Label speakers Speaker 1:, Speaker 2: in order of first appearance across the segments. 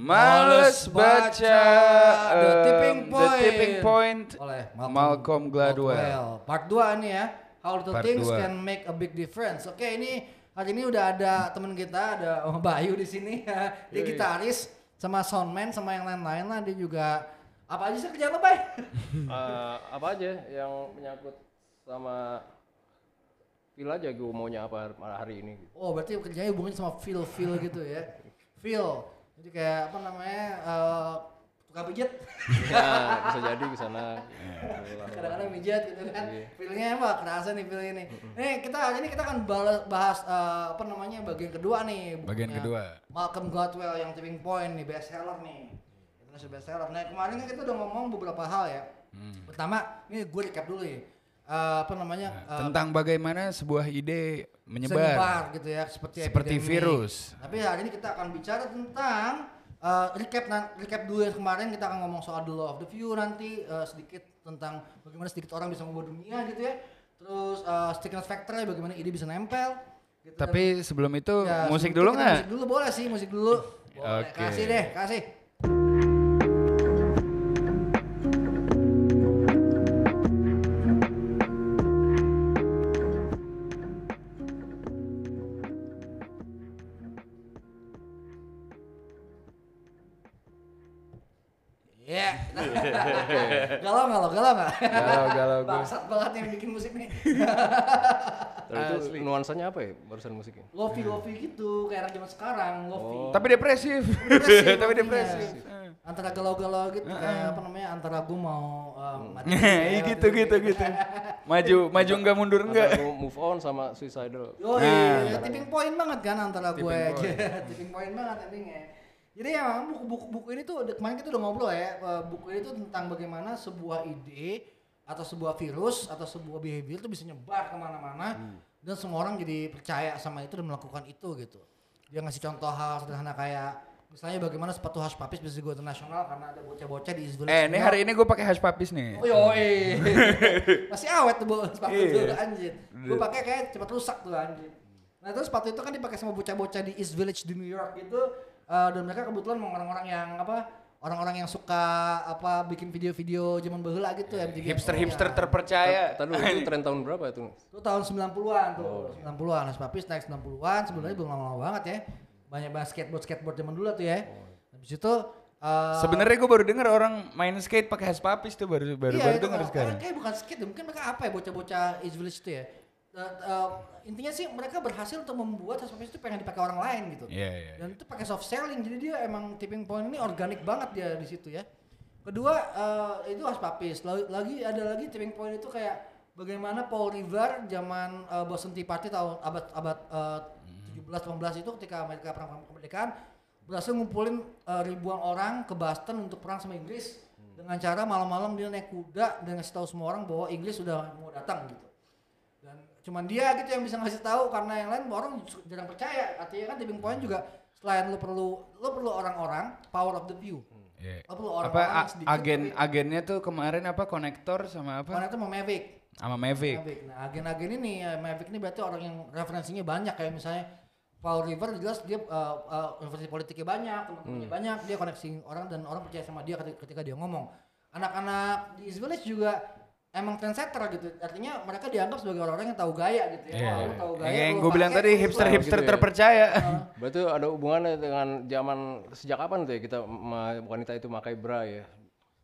Speaker 1: Males baca
Speaker 2: The
Speaker 1: um,
Speaker 2: Tipping
Speaker 1: The
Speaker 2: Point.
Speaker 1: Tipping Point
Speaker 2: oleh
Speaker 1: Malcolm Gladwell.
Speaker 2: Part 2 nih ya. How little
Speaker 1: Part
Speaker 2: things
Speaker 1: dua.
Speaker 2: can make a big difference. Oke, ini hari ini udah ada teman kita, ada Om Bayu di sini. Dia gitaris sama soundman sama yang lain-lain lah. Dia juga apa aja sih kerjaan lo, Bay?
Speaker 3: Eh, apa aja yang menyangkut sama feel aja gue maunya apa hari ini gitu.
Speaker 2: Oh, berarti kerjanya hubungannya sama feel feel gitu ya. Feel. Jadi kayak apa namanya? eh tukang pijat.
Speaker 3: ya bisa jadi ke sana
Speaker 2: kadang-kadang mijat gitu kan
Speaker 3: Iya.
Speaker 2: feelnya apa kerasa nih feel ini nih kita hari ini kita akan bahas, bahas eh, apa namanya bagian kedua nih
Speaker 1: Bagian kedua.
Speaker 2: Malcolm Gladwell yang tipping point nih best seller nih international best seller nah kemarin kan kita udah ngomong beberapa hal ya
Speaker 1: Hmm.
Speaker 2: pertama ini gue recap dulu ya Eh, apa namanya eh,
Speaker 1: Tentang bagaimana sebuah ide menyebar
Speaker 2: nyebar gitu ya seperti
Speaker 1: seperti
Speaker 2: epidemi.
Speaker 1: virus.
Speaker 2: Tapi hari ini kita akan bicara tentang eh, recap recap dulu yang kemarin kita akan ngomong soal the law of the few nanti eh, sedikit tentang bagaimana sedikit orang bisa mengubah dunia gitu ya. Terus uh, stickiness factor bagaimana ide bisa nempel. Gitu.
Speaker 1: Tapi sebelum itu
Speaker 2: ya,
Speaker 1: musik
Speaker 2: sebelum
Speaker 1: dulu nggak?
Speaker 2: Musik dulu boleh sih musik dulu. Boleh.
Speaker 1: Oke.
Speaker 2: Kasih deh kasih. Galau nggak lo? Galau nggak?
Speaker 1: Galau, galau gue.
Speaker 2: Bangsat banget yang bikin musik nih.
Speaker 3: Terus itu nuansanya apa ya barusan musiknya
Speaker 2: Lofi lofi gitu kayak anak zaman sekarang lofi.
Speaker 1: Tapi depresif.
Speaker 2: Depresif
Speaker 1: Tapi depresif.
Speaker 2: Antara galau-galau gitu kayak apa namanya antara gue mau uh, mati.
Speaker 1: Iya gitu gitu gitu. Maju maju enggak mundur enggak.
Speaker 3: Antara move on sama suicidal
Speaker 2: Yo,
Speaker 1: Nah.
Speaker 2: tipping point banget kan antara gue aja. tipping point banget endingnya. Jadi ya buku-buku buku ini tuh kemarin kita udah ngobrol ya, eh, buku ini tuh tentang bagaimana sebuah ide atau sebuah virus atau sebuah behavior tuh bisa nyebar ke mana-mana dan semua orang jadi percaya sama itu dan melakukan itu gitu. Dia ngasih contoh hal sederhana kayak misalnya bagaimana sepatu hush puppies bisa go internasional karena ada bocah-bocah di East Village.
Speaker 1: Eh, ini hari ini gue pakai hash papis nih.
Speaker 2: Oh yo, masih awet tuh bu- sepatu
Speaker 1: Iya.
Speaker 2: tuh anjir. Gue pakai kayak cepat rusak tuh anjir. Nah terus sepatu itu kan dipakai sama bocah-bocah di East Village di New York gitu. Eh, dan mereka kebetulan mau orang-orang yang apa? Orang-orang yang suka apa bikin video-video zaman baheula gitu ya.
Speaker 1: Hipster-hipster terpercaya.
Speaker 3: Tadi itu tren tahun berapa itu
Speaker 2: Itu tahun 90-an tuh. 90-an. Mas Papis naik 90-an. Sebenarnya belum lama-lama banget ya. Banyak banget skateboard skateboard zaman dulu tuh ya. Habis itu eh,
Speaker 1: Sebenarnya gue baru denger orang main skate pakai hash papis tuh baru baru
Speaker 2: iya,
Speaker 1: baru denger sekarang.
Speaker 2: Kayak bukan skate, mungkin mereka apa ya bocah-bocah East Village itu ya. Eh, intinya sih mereka berhasil untuk membuat Papis itu pengen dipakai orang lain gitu.
Speaker 1: Iya iya.
Speaker 2: Dan itu pakai soft selling, jadi dia emang tipping point ini organik banget dia di situ ya. Kedua eh, itu Hash Papis. Lagi, ada lagi tipping point itu kayak bagaimana Paul Revere zaman eh, Boston Tea Party tahun abad abad eh, 17 18 itu ketika Amerika perang kemerdekaan berhasil ngumpulin eh, ribuan orang ke Boston untuk perang sama Inggris dengan cara malam-malam dia naik kuda dan ngasih tahu semua orang bahwa Inggris sudah mau datang gitu cuman dia gitu yang bisa ngasih tahu karena yang lain orang jarang percaya artinya kan tipping point juga selain lu perlu lu perlu orang-orang power of the few
Speaker 1: Iya.
Speaker 2: lu perlu
Speaker 1: Apa
Speaker 2: orang-orang
Speaker 1: a-
Speaker 2: yang sedikit
Speaker 1: agen
Speaker 2: tapi-
Speaker 1: agennya tuh kemarin apa konektor sama apa?
Speaker 2: itu mau Mavic
Speaker 1: Sama Mavic.
Speaker 2: Mavic nah agen-agen ini ya Mavic ini berarti orang yang referensinya banyak kayak misalnya Paul River jelas dia uh, uh, politiknya banyak, teman-temannya banyak, dia koneksi orang dan orang percaya sama dia ketika, ketika dia ngomong. Anak-anak di East Village juga emang trendsetter gitu. Artinya mereka dianggap sebagai orang-orang yang tahu gaya gitu ya. Wah, lu tahu gaya.
Speaker 1: Yang gue bilang tadi hipster-hipster
Speaker 3: gitu ya.
Speaker 1: terpercaya.
Speaker 3: berarti ada hubungannya dengan zaman sejak kapan tuh ya kita wanita itu pakai bra ya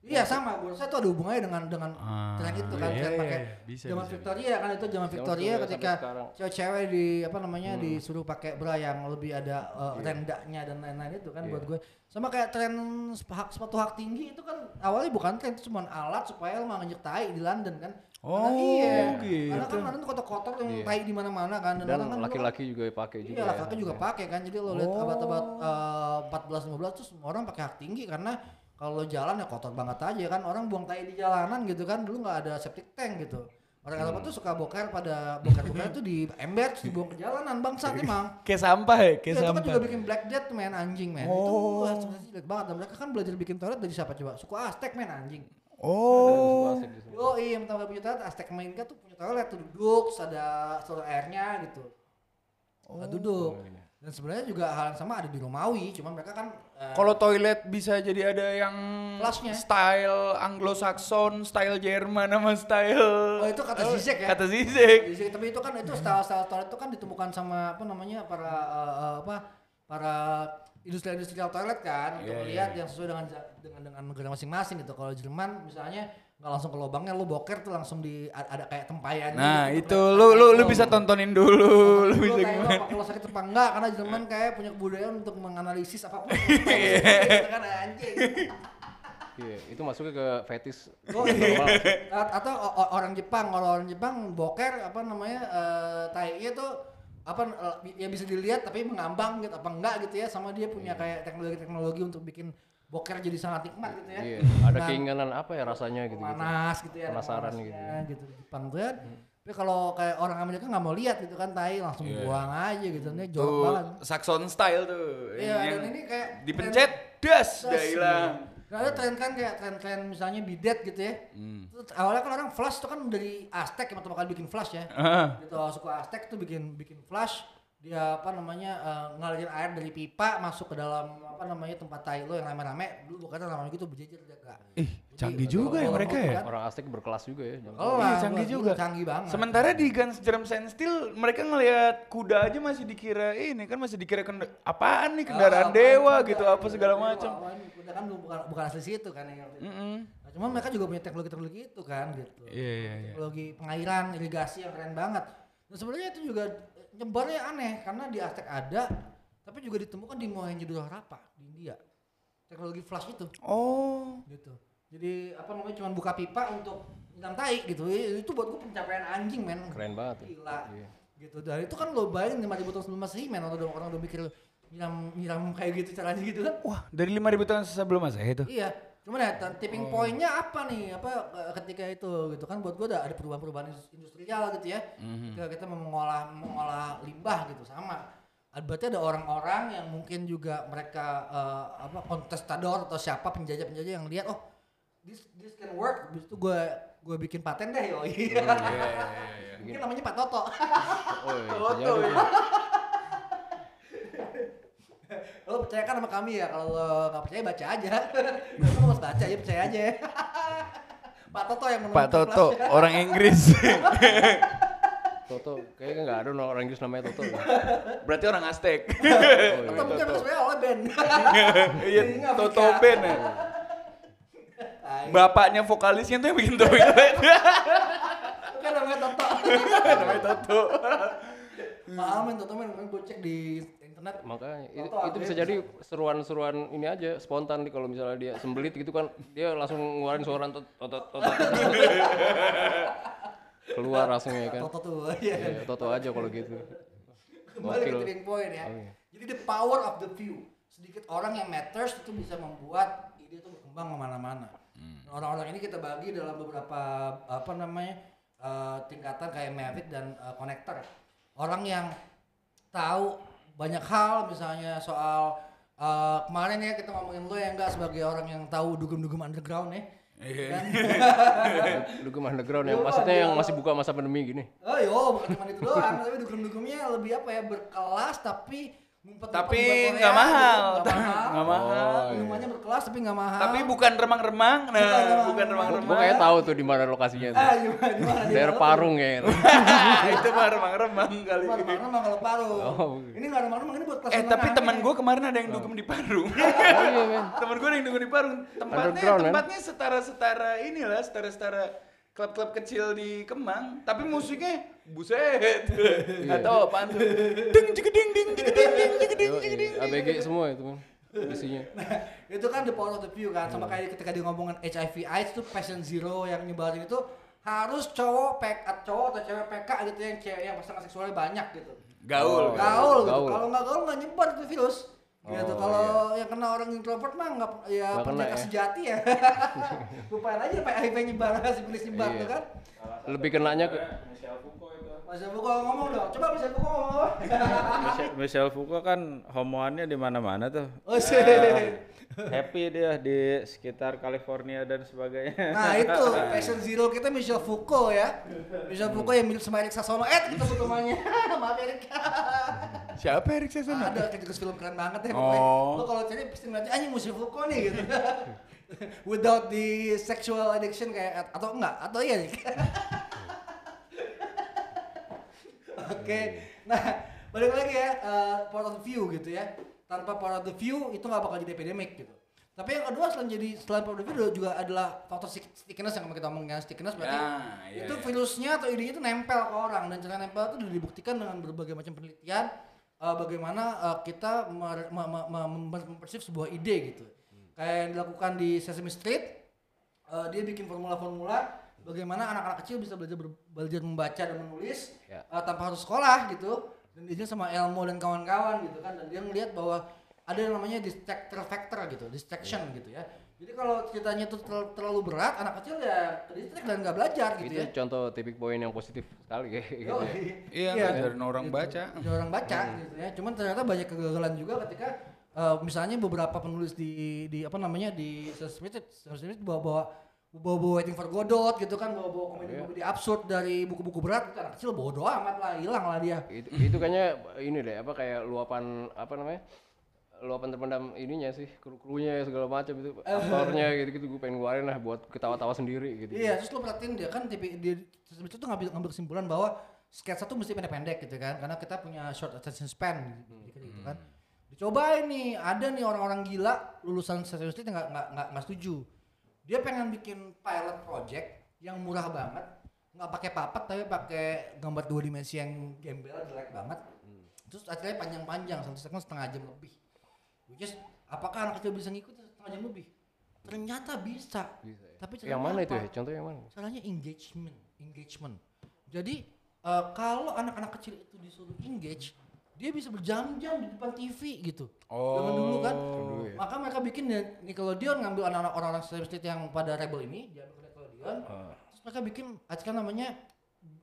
Speaker 2: Iya sama, menurut saya itu ada hubungannya dengan dengan
Speaker 1: Ah,
Speaker 2: tren itu kan,
Speaker 1: iya,
Speaker 2: tren
Speaker 1: iya,
Speaker 2: pakai
Speaker 1: iya. Bisa,
Speaker 2: zaman
Speaker 1: bisa,
Speaker 2: Victoria kan itu zaman Victoria
Speaker 3: Victoria
Speaker 2: ketika cewek-cewek di apa namanya disuruh pakai bra yang lebih ada uh, rendanya dan lain-lain itu kan buat gue. Sama kayak tren sepatu hak tinggi itu kan awalnya bukan tren itu cuma alat supaya lo nggak tai di London kan. Karena
Speaker 1: Oh,
Speaker 2: iya.
Speaker 1: gitu.
Speaker 2: Karena kan London tuh kotor-kotor yang
Speaker 3: Iya.
Speaker 2: tai di mana-mana kan
Speaker 3: dan
Speaker 2: orang kan dulu kan-
Speaker 3: laki-laki juga pakai juga
Speaker 2: Iya,
Speaker 3: ya.
Speaker 2: laki-laki juga pakai kan. Jadi lo lihat abad-abad eh, 14 15 tuh semua orang pakai hak tinggi karena kalau jalan ya kotor banget aja kan. Orang buang tai di jalanan gitu kan. Dulu nggak ada septic tank gitu. Orang Eropa tuh suka boker pada boker-boker tuh di ember terus dibuang ke jalanan bangsat emang.
Speaker 1: Kayak sampah ya, kayak
Speaker 2: Iya, itu kan
Speaker 1: sampah.
Speaker 2: juga bikin black death men anjing men.
Speaker 1: Oh.
Speaker 2: Itu wah, jelek banget. Dan mereka kan belajar bikin toilet dari siapa coba? Suku Aztec men anjing.
Speaker 1: Oh.
Speaker 2: Oh iya, pertama kali punya toilet Aztec Mainka tuh punya toilet tuh duduk, terus ada saluran airnya gitu.
Speaker 1: Oh.
Speaker 2: Nah, duduk. Dan sebenarnya juga hal yang sama ada di Romawi, cuman mereka kan eh,
Speaker 1: Kalau toilet bisa jadi ada yang
Speaker 2: Flushnya.
Speaker 1: style Anglo-Saxon, style Jerman sama style
Speaker 2: Oh, itu kata Zizek ya?
Speaker 1: Kata Zizek.
Speaker 2: Tapi itu kan itu style-style toilet itu kan ditemukan sama apa namanya para eh, apa para industri-industrial toilet kan untuk
Speaker 1: Iya,
Speaker 2: melihat yang sesuai dengan dengan dengan negara masing-masing gitu. Kalau Jerman misalnya nggak langsung ke lubangnya lu boker tuh langsung di ada kayak tempayan
Speaker 1: Nah,
Speaker 2: gitu,
Speaker 1: itu
Speaker 2: kayak-
Speaker 1: lu lu lu bisa tontonin dulu, lu
Speaker 2: Lu
Speaker 1: bisa gimana.
Speaker 2: apa kalau sakit apa enggak karena Jerman kayak punya kebudayaan untuk menganalisis apa pun.
Speaker 1: Iya.
Speaker 2: Gitu kan anjing.
Speaker 3: Iya, itu masuknya ke fetis.
Speaker 2: Oh,
Speaker 3: normal sih.
Speaker 2: A- atau orang Jepang kalau orang Jepang boker apa namanya eh tai tuh apa yang bisa dilihat tapi mengambang gitu apa enggak gitu ya sama dia punya kayak teknologi-teknologi untuk bikin boker jadi sangat nikmat gitu ya.
Speaker 3: Iya, ada
Speaker 2: Nah,
Speaker 3: keinginan apa ya rasanya gitu gitu.
Speaker 2: panas gitu ya
Speaker 3: Penasaran gitu ya.
Speaker 2: gitu di Jepang tuh kan. Tapi kalau kayak orang Amerika nggak mau lihat gitu kan tai langsung
Speaker 1: Iya.
Speaker 2: buang aja gitu ini jorok
Speaker 1: Tuh,
Speaker 2: banget.
Speaker 1: Saxon style tuh.
Speaker 2: Iya,
Speaker 1: yang
Speaker 2: dan ini kayak
Speaker 1: dipencet, das, udah hilang.
Speaker 2: Nah, ada tren kan kayak tren-tren misalnya bidet gitu ya.
Speaker 1: Hmm.
Speaker 2: Terus awalnya kan orang flash itu kan dari Aztec yang pertama kali bikin flash ya.
Speaker 1: Ah,
Speaker 2: gitu suku Aztec tuh bikin bikin flash dia apa namanya eh, ngalirin air dari pipa masuk ke dalam apa namanya tempat tai lo yang rame-rame dulu bukannya namanya gitu berjejer kak
Speaker 1: Ih, canggih juga ya mereka ya.
Speaker 3: Orang Aztec berkelas juga ya. jangan-
Speaker 2: oh
Speaker 1: Iya,
Speaker 2: lah,
Speaker 1: canggih juga.
Speaker 2: canggih banget
Speaker 1: Sementara di Guns Germs and Steel mereka ngelihat kuda aja masih dikira ini kan masih dikira kend- apaan nih kendaraan
Speaker 2: Ah,
Speaker 1: dewa
Speaker 2: apaan
Speaker 1: gitu apa segala
Speaker 2: dewa,
Speaker 1: macam.
Speaker 2: kuda kan bukan bukan asli situ kan yang itu.
Speaker 1: Mm-mm.
Speaker 2: Nah, cuman mereka juga punya teknologi-teknologi itu kan gitu
Speaker 1: Iya iya iya.
Speaker 2: teknologi pengairan irigasi yang keren banget dan sebenarnya itu juga nyebarnya aneh karena di Aztec ada tapi juga ditemukan di Mohenjo-daro Harappa di India teknologi flash itu
Speaker 1: Oh.
Speaker 2: gitu jadi apa namanya cuma buka pipa untuk nyiram tai gitu itu buat gue pencapaian anjing men
Speaker 3: Keren banget. tuh.
Speaker 2: gila
Speaker 3: Iya.
Speaker 2: gitu dan itu kan lo bayangin 5000 tahun sebelum masehi men orang udah orang udah mikir nyiram nyiram kayak gitu caranya gitu kan
Speaker 1: Wah, dari 5000 tahun sebelum Masehi itu.
Speaker 2: iya cuman ya tipping pointnya apa nih? Apa eh, ketika itu gitu kan buat gue ada ada perubahan-perubahan indus- industrial gitu ya. Ketika kita mengolah mengolah limbah gitu sama. Berarti ada orang-orang yang mungkin juga mereka eh, apa kontestador atau siapa penjajah-penjajah yang lihat oh this this can work. Habis itu gue gue bikin paten deh yo iya mungkin namanya Pak Toto.
Speaker 3: Oh, iya, jadi. Tuh.
Speaker 2: Lo percaya kan sama kami ya kalau lo nggak percaya baca aja lo harus baca ya percaya aja Pak Toto yang
Speaker 1: Pak Toto, orang Inggris.
Speaker 3: Toto, kayaknya nggak ada orang Inggris namanya Toto.
Speaker 1: Berarti orang Aztec.
Speaker 3: Oh,
Speaker 2: Toto mungkin sebenarnya oleh band
Speaker 1: Iya, Toto. Ben ya. Bapaknya vokalisnya tuh yang bikin toilet.
Speaker 2: kan namanya Toto
Speaker 1: Namanya Toto.
Speaker 2: Mahal men Toto men gue cek di internet
Speaker 3: Makanya itu, itu bisa
Speaker 2: ya,
Speaker 3: jadi seruan-seruan ini aja spontan nih kalau misalnya dia sembelit gitu kan dia langsung ngeluarin suara tot tot tot tot. Keluar langsung ya kan.
Speaker 2: Toto tuh
Speaker 3: Toto aja kalau gitu.
Speaker 2: kembali ke tipping point ya.
Speaker 3: Iya.
Speaker 2: Jadi the power of the few. Sedikit orang yang matters itu bisa membuat ide itu berkembang ke mana-mana.
Speaker 3: Hmm.
Speaker 2: Nah, Orang-orang ini kita bagi dalam beberapa apa namanya eh, tingkatan kayak Mavic dan eh, connector. Orang yang tahu banyak hal misalnya soal eh, kemarin ya kita ngomongin lo ya enggak sebagai orang yang tahu dugem-dugem underground ya.
Speaker 1: Iya.
Speaker 2: Kan?
Speaker 3: Dugem underground yang
Speaker 2: Iya,
Speaker 3: maksudnya yang
Speaker 2: iya.
Speaker 3: masih buka masa pandemi gini.
Speaker 2: Oh yo, bukan cuma itu doang, tapi dugem-dugemnya lebih apa ya berkelas tapi ngumpet-ngumpet
Speaker 1: Tapi nggak mahal.
Speaker 2: gitu, nggak mahal.
Speaker 1: Nggak mahal.
Speaker 3: Oh, iya.
Speaker 2: Minumannya berkelas tapi nggak mahal.
Speaker 1: Tapi bukan remang-remang. Nah,
Speaker 2: Bukan remang-remang.
Speaker 1: bukan
Speaker 3: Gua
Speaker 1: remang-remang.
Speaker 3: kayak tahu tuh di mana lokasinya tuh.
Speaker 2: ah gimana gimana di
Speaker 3: Daerah? Parung kayaknya.
Speaker 1: itu mah remang-remang kali ini.
Speaker 2: remang-remang kalau paru.
Speaker 3: Oh.
Speaker 2: Ini nggak remang-remang ini buat kelas
Speaker 1: Eh tapi teman gue kemarin ada yang dugem di Parung.
Speaker 3: Oh iya men.
Speaker 1: temen gue ada yang dugem di Parung. Tempatnya tempatnya setara-setara inilah, setara-setara klub-klub kecil di Kemang, tapi musiknya buset. Tahu apaan tuh. Ding jigeding ding
Speaker 3: ABG semua itu. Isinya.
Speaker 2: itu kan the power of the few kan sama kayak ketika dia ngomongin HIV AIDS tuh passion zero yang nyebarin itu harus cowok PK cowok atau cewek PK gitu yang cewek yang pasangan seksualnya banyak gitu.
Speaker 1: Gaul.
Speaker 3: Oh,
Speaker 2: gaul gitu.
Speaker 3: gaul.
Speaker 2: Kalau nggak gaul nggak nyebar itu virus. Gitu.
Speaker 3: Oh,
Speaker 2: Kalau yang kena orang introvert mah nggak ya
Speaker 3: kena
Speaker 2: pendekar
Speaker 3: ya.
Speaker 2: sejati ya. Lupain aja Pak HIV nyebar, sipilis nyebar
Speaker 3: Iya.
Speaker 2: tuh kan.
Speaker 3: Lebih kenanya ke
Speaker 2: Mas Foucault ngomong dong. Coba Mas Foucault ngomong apa?
Speaker 4: Michel, Michel Foucault kan homoannya di mana-mana tuh.
Speaker 2: Oh sih.
Speaker 4: Happy dia di sekitar California dan sebagainya.
Speaker 2: Nah itu passion zero kita Michel Foucault ya. Michel Foucault yang mirip sama Erik Sasono. Eh kita namanya. Maaf Erik.
Speaker 1: Siapa Erik Sasona?
Speaker 2: Ada kritikus film keren banget ya pokoknya.
Speaker 1: Oh.
Speaker 2: Lo kalau cari pasti ngeliatnya anjing musuh Foucault nih gitu. Without the sexual addiction kayak atau enggak atau iya nih. Oke. Nah, balik lagi ya eh, point of view gitu ya. Tanpa point of view itu nggak bakal jadi epidemic gitu. Tapi yang kedua selain jadi selain point of view juga adalah faktor stick- stickiness yang kemarin kita ngomongin stickiness berarti
Speaker 1: Ah, iya,
Speaker 2: itu
Speaker 1: iya.
Speaker 2: virusnya atau idenya itu nempel ke orang dan cara nempel itu dibuktikan dengan berbagai macam penelitian eh, bagaimana eh, kita mer- me- me- me- mem- mempersif sebuah ide gitu. Kayak yang dilakukan di Sesame Street, eh, dia bikin formula-formula bagaimana anak-anak kecil bisa belajar ber- belajar membaca dan menulis
Speaker 3: Ya.
Speaker 2: eh, tanpa harus sekolah gitu. Dan dia sama Elmo dan kawan-kawan gitu kan dan dia ngelihat bahwa ada yang namanya distractor factor gitu, distraction gitu ya. Jadi kalau ceritanya itu terlalu, terlalu berat, anak kecil ya distract dan nggak belajar gitu
Speaker 3: itu
Speaker 2: ya.
Speaker 3: contoh tipik poin yang positif sekali kayak gitu
Speaker 2: Yo,
Speaker 3: ya.
Speaker 1: Iya, ngajarin orang baca.
Speaker 2: Ngajarin orang baca gitu ya. Cuman ternyata banyak kegagalan juga ketika eh, misalnya beberapa penulis di di apa namanya di Sesame Street, Sesame Street bawa-bawa Waiting for Godot gitu kan bawa-bawa komedi-komedi absurd dari buku-buku berat itu anak kecil bodo amat lah hilang lah dia.
Speaker 3: Itu itu kayaknya ini deh apa kayak luapan apa namanya luapan terpendam ininya sih kru krunya segala macam itu aktornya gitu gitu gue pengen keluarin lah buat ketawa-tawa sendiri gitu.
Speaker 2: Iya, terus lo perhatiin dia kan tipe dia Street tuh ngambil ngambil kesimpulan bahwa sketsa tuh mesti pendek-pendek gitu kan karena kita punya short attention span gitu, gitu kan. Dicobain nih, ada nih orang-orang gila lulusan nggak nggak nggak nggak setuju. Dia pengen bikin pilot project yang murah banget, nggak pakai papat tapi pakai gambar dua dimensi yang gembel jelek banget. Terus akhirnya panjang-panjang satu segmen setengah jam lebih. Which is, apakah anak kecil bisa ngikut setengah jam lebih? Ternyata bisa.
Speaker 3: Bisa ya.
Speaker 2: Tapi
Speaker 3: yang mana itu
Speaker 2: apa?
Speaker 3: ya contohnya yang mana
Speaker 2: caranya engagement engagement jadi eh, kalau anak-anak kecil itu disuruh engage dia bisa berjam-jam di depan TV gitu zaman dulu kan
Speaker 1: Oh.
Speaker 3: ya.
Speaker 2: maka mereka bikin Nickelodeon ngambil anak-anak orang-orang Street yang pada rebel ini dia ambil Nickelodeon
Speaker 3: Ah.
Speaker 2: terus mereka bikin acara namanya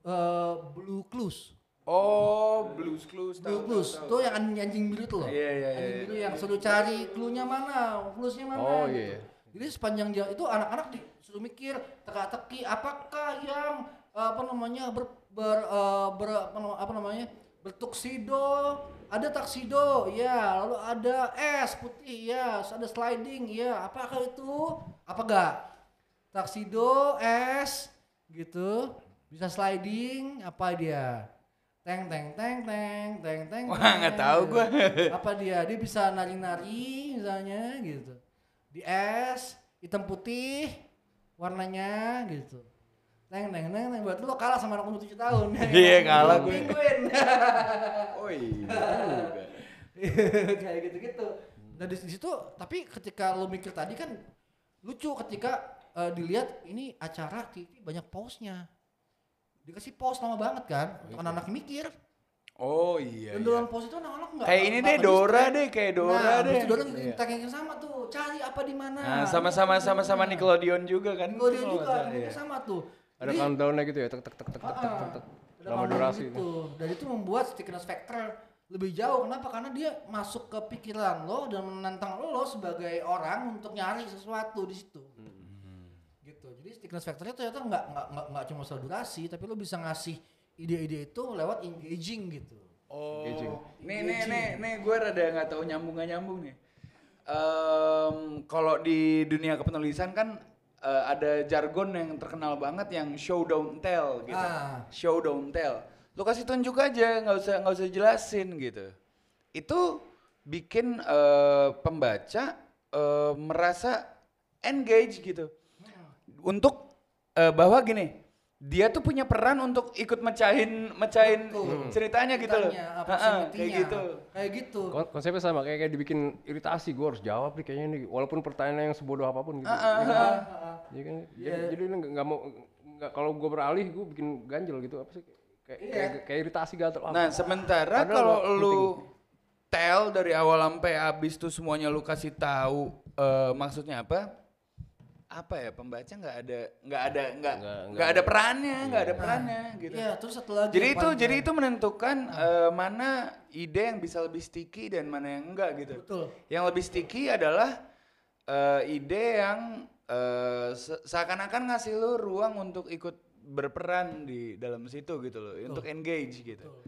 Speaker 2: eh, Blue Clues
Speaker 1: Oh, Blues Clues.
Speaker 2: Blue Clues
Speaker 1: tahu, tahu.
Speaker 2: tuh yang anjing, anjing biru tuh loh
Speaker 1: Iya, iya,
Speaker 2: anjing
Speaker 1: iya.
Speaker 2: biru yang suruh cari clue-nya mana clues-nya mana
Speaker 3: Oh,
Speaker 2: gitu.
Speaker 3: iya.
Speaker 2: jadi sepanjang dia itu anak-anak disuruh mikir teka-teki apakah yang apa namanya ber, ber, eh, ber- apa namanya bertuksido ada taksido ya lalu ada es putih ya ada sliding ya apakah itu? Apa enggak? Taksido es gitu. Bisa sliding apa dia? Teng teng teng teng teng teng
Speaker 1: Wah, nggak tahu gua.
Speaker 2: apa dia? Dia bisa nari nari misalnya gitu. Di es hitam putih warnanya gitu teng teng teng teng berarti lo kalah sama anak umur tujuh tahun
Speaker 1: Iya, kalah gue.
Speaker 2: penguin
Speaker 1: Oh iya. juga.
Speaker 2: kayak gitu gitu nah di situ tapi ketika lo mikir tadi kan lucu ketika eh, dilihat ini acara TV banyak pausnya dikasih pause lama banget kan untuk anak-anak mikir
Speaker 1: Oh iya.
Speaker 2: dan
Speaker 1: iya.
Speaker 2: pause itu anak-anak nggak
Speaker 1: Kayak ini deh Dora
Speaker 2: distract.
Speaker 1: deh, kayak Dora
Speaker 2: nah,
Speaker 1: deh.
Speaker 2: Dora
Speaker 1: Iya.
Speaker 2: yang yang sama tuh cari apa di mana
Speaker 1: Nah, sama-sama sama-sama Nickelodeon juga kan.
Speaker 2: Nickelodeon juga bentuknya
Speaker 1: iya.
Speaker 2: sama tuh
Speaker 3: ada
Speaker 2: Jadi,
Speaker 3: countdownnya gitu ya tek tek tek tek tek tek tek, tek. lama durasi itu
Speaker 2: dan itu membuat stickiness factor lebih jauh. Kenapa? Karena dia masuk ke pikiran lo dan menantang lo sebagai orang untuk nyari sesuatu di situ. Gitu. Jadi stickiness factornya ternyata nggak nggak nggak nggak cuma soal durasi tapi lo bisa ngasih ide-ide itu lewat engaging gitu.
Speaker 1: Oh.
Speaker 3: Engaging.
Speaker 1: Nih nih nih nih gue rada nggak tahu nyambung nggak nyambung nih. Em, kalau di dunia kepenulisan kan eh, ada jargon yang terkenal banget yang show don't tell gitu.
Speaker 2: Ah.
Speaker 1: Show don't tell. Lu kasih tunjuk aja, nggak usah nggak usah jelasin gitu. Itu bikin eh, pembaca eh, merasa engage gitu. Untuk eh, bahwa gini, dia tuh punya peran untuk ikut mecahin mecahin
Speaker 2: Betul.
Speaker 1: ceritanya gitu loh.
Speaker 2: Ceritanya, apa
Speaker 1: Ha-ha,
Speaker 2: sih
Speaker 1: kayak gitu.
Speaker 2: kayak gitu
Speaker 3: Kon- konsepnya sama kayak, kayak dibikin iritasi gue harus jawab nih kayaknya nih walaupun pertanyaan yang sebodoh apa
Speaker 1: pun gitu
Speaker 3: Iya.
Speaker 1: ah.
Speaker 3: Iya kan?
Speaker 2: Iya.
Speaker 3: Jadi, jadi lu nggak mau nggak kalau gue beralih gue bikin ganjel gitu apa sih kayak
Speaker 2: Iya.
Speaker 3: kayak, kayak iritasi gatel apa?
Speaker 1: Nah, sementara kalau lu tell dari awal sampai habis tuh semuanya lu kasih tahu eh, maksudnya apa? Apa ya pembaca nggak ada nggak ada nggak
Speaker 3: Nggak-
Speaker 1: ada
Speaker 3: ada.
Speaker 1: perannya nggak ada
Speaker 2: Nah,
Speaker 1: perannya gitu.
Speaker 2: Iya, terus satu lagi
Speaker 1: Jadi itu jadi itu menentukan eh, mana ide yang bisa lebih sticky dan mana yang enggak gitu.
Speaker 2: betul
Speaker 1: Yang lebih sticky adalah eh, ide yang eh, se- seakan-akan ngasih lu ruang untuk ikut berperan di dalam situ gitu loh, untuk engage gitu.
Speaker 2: betul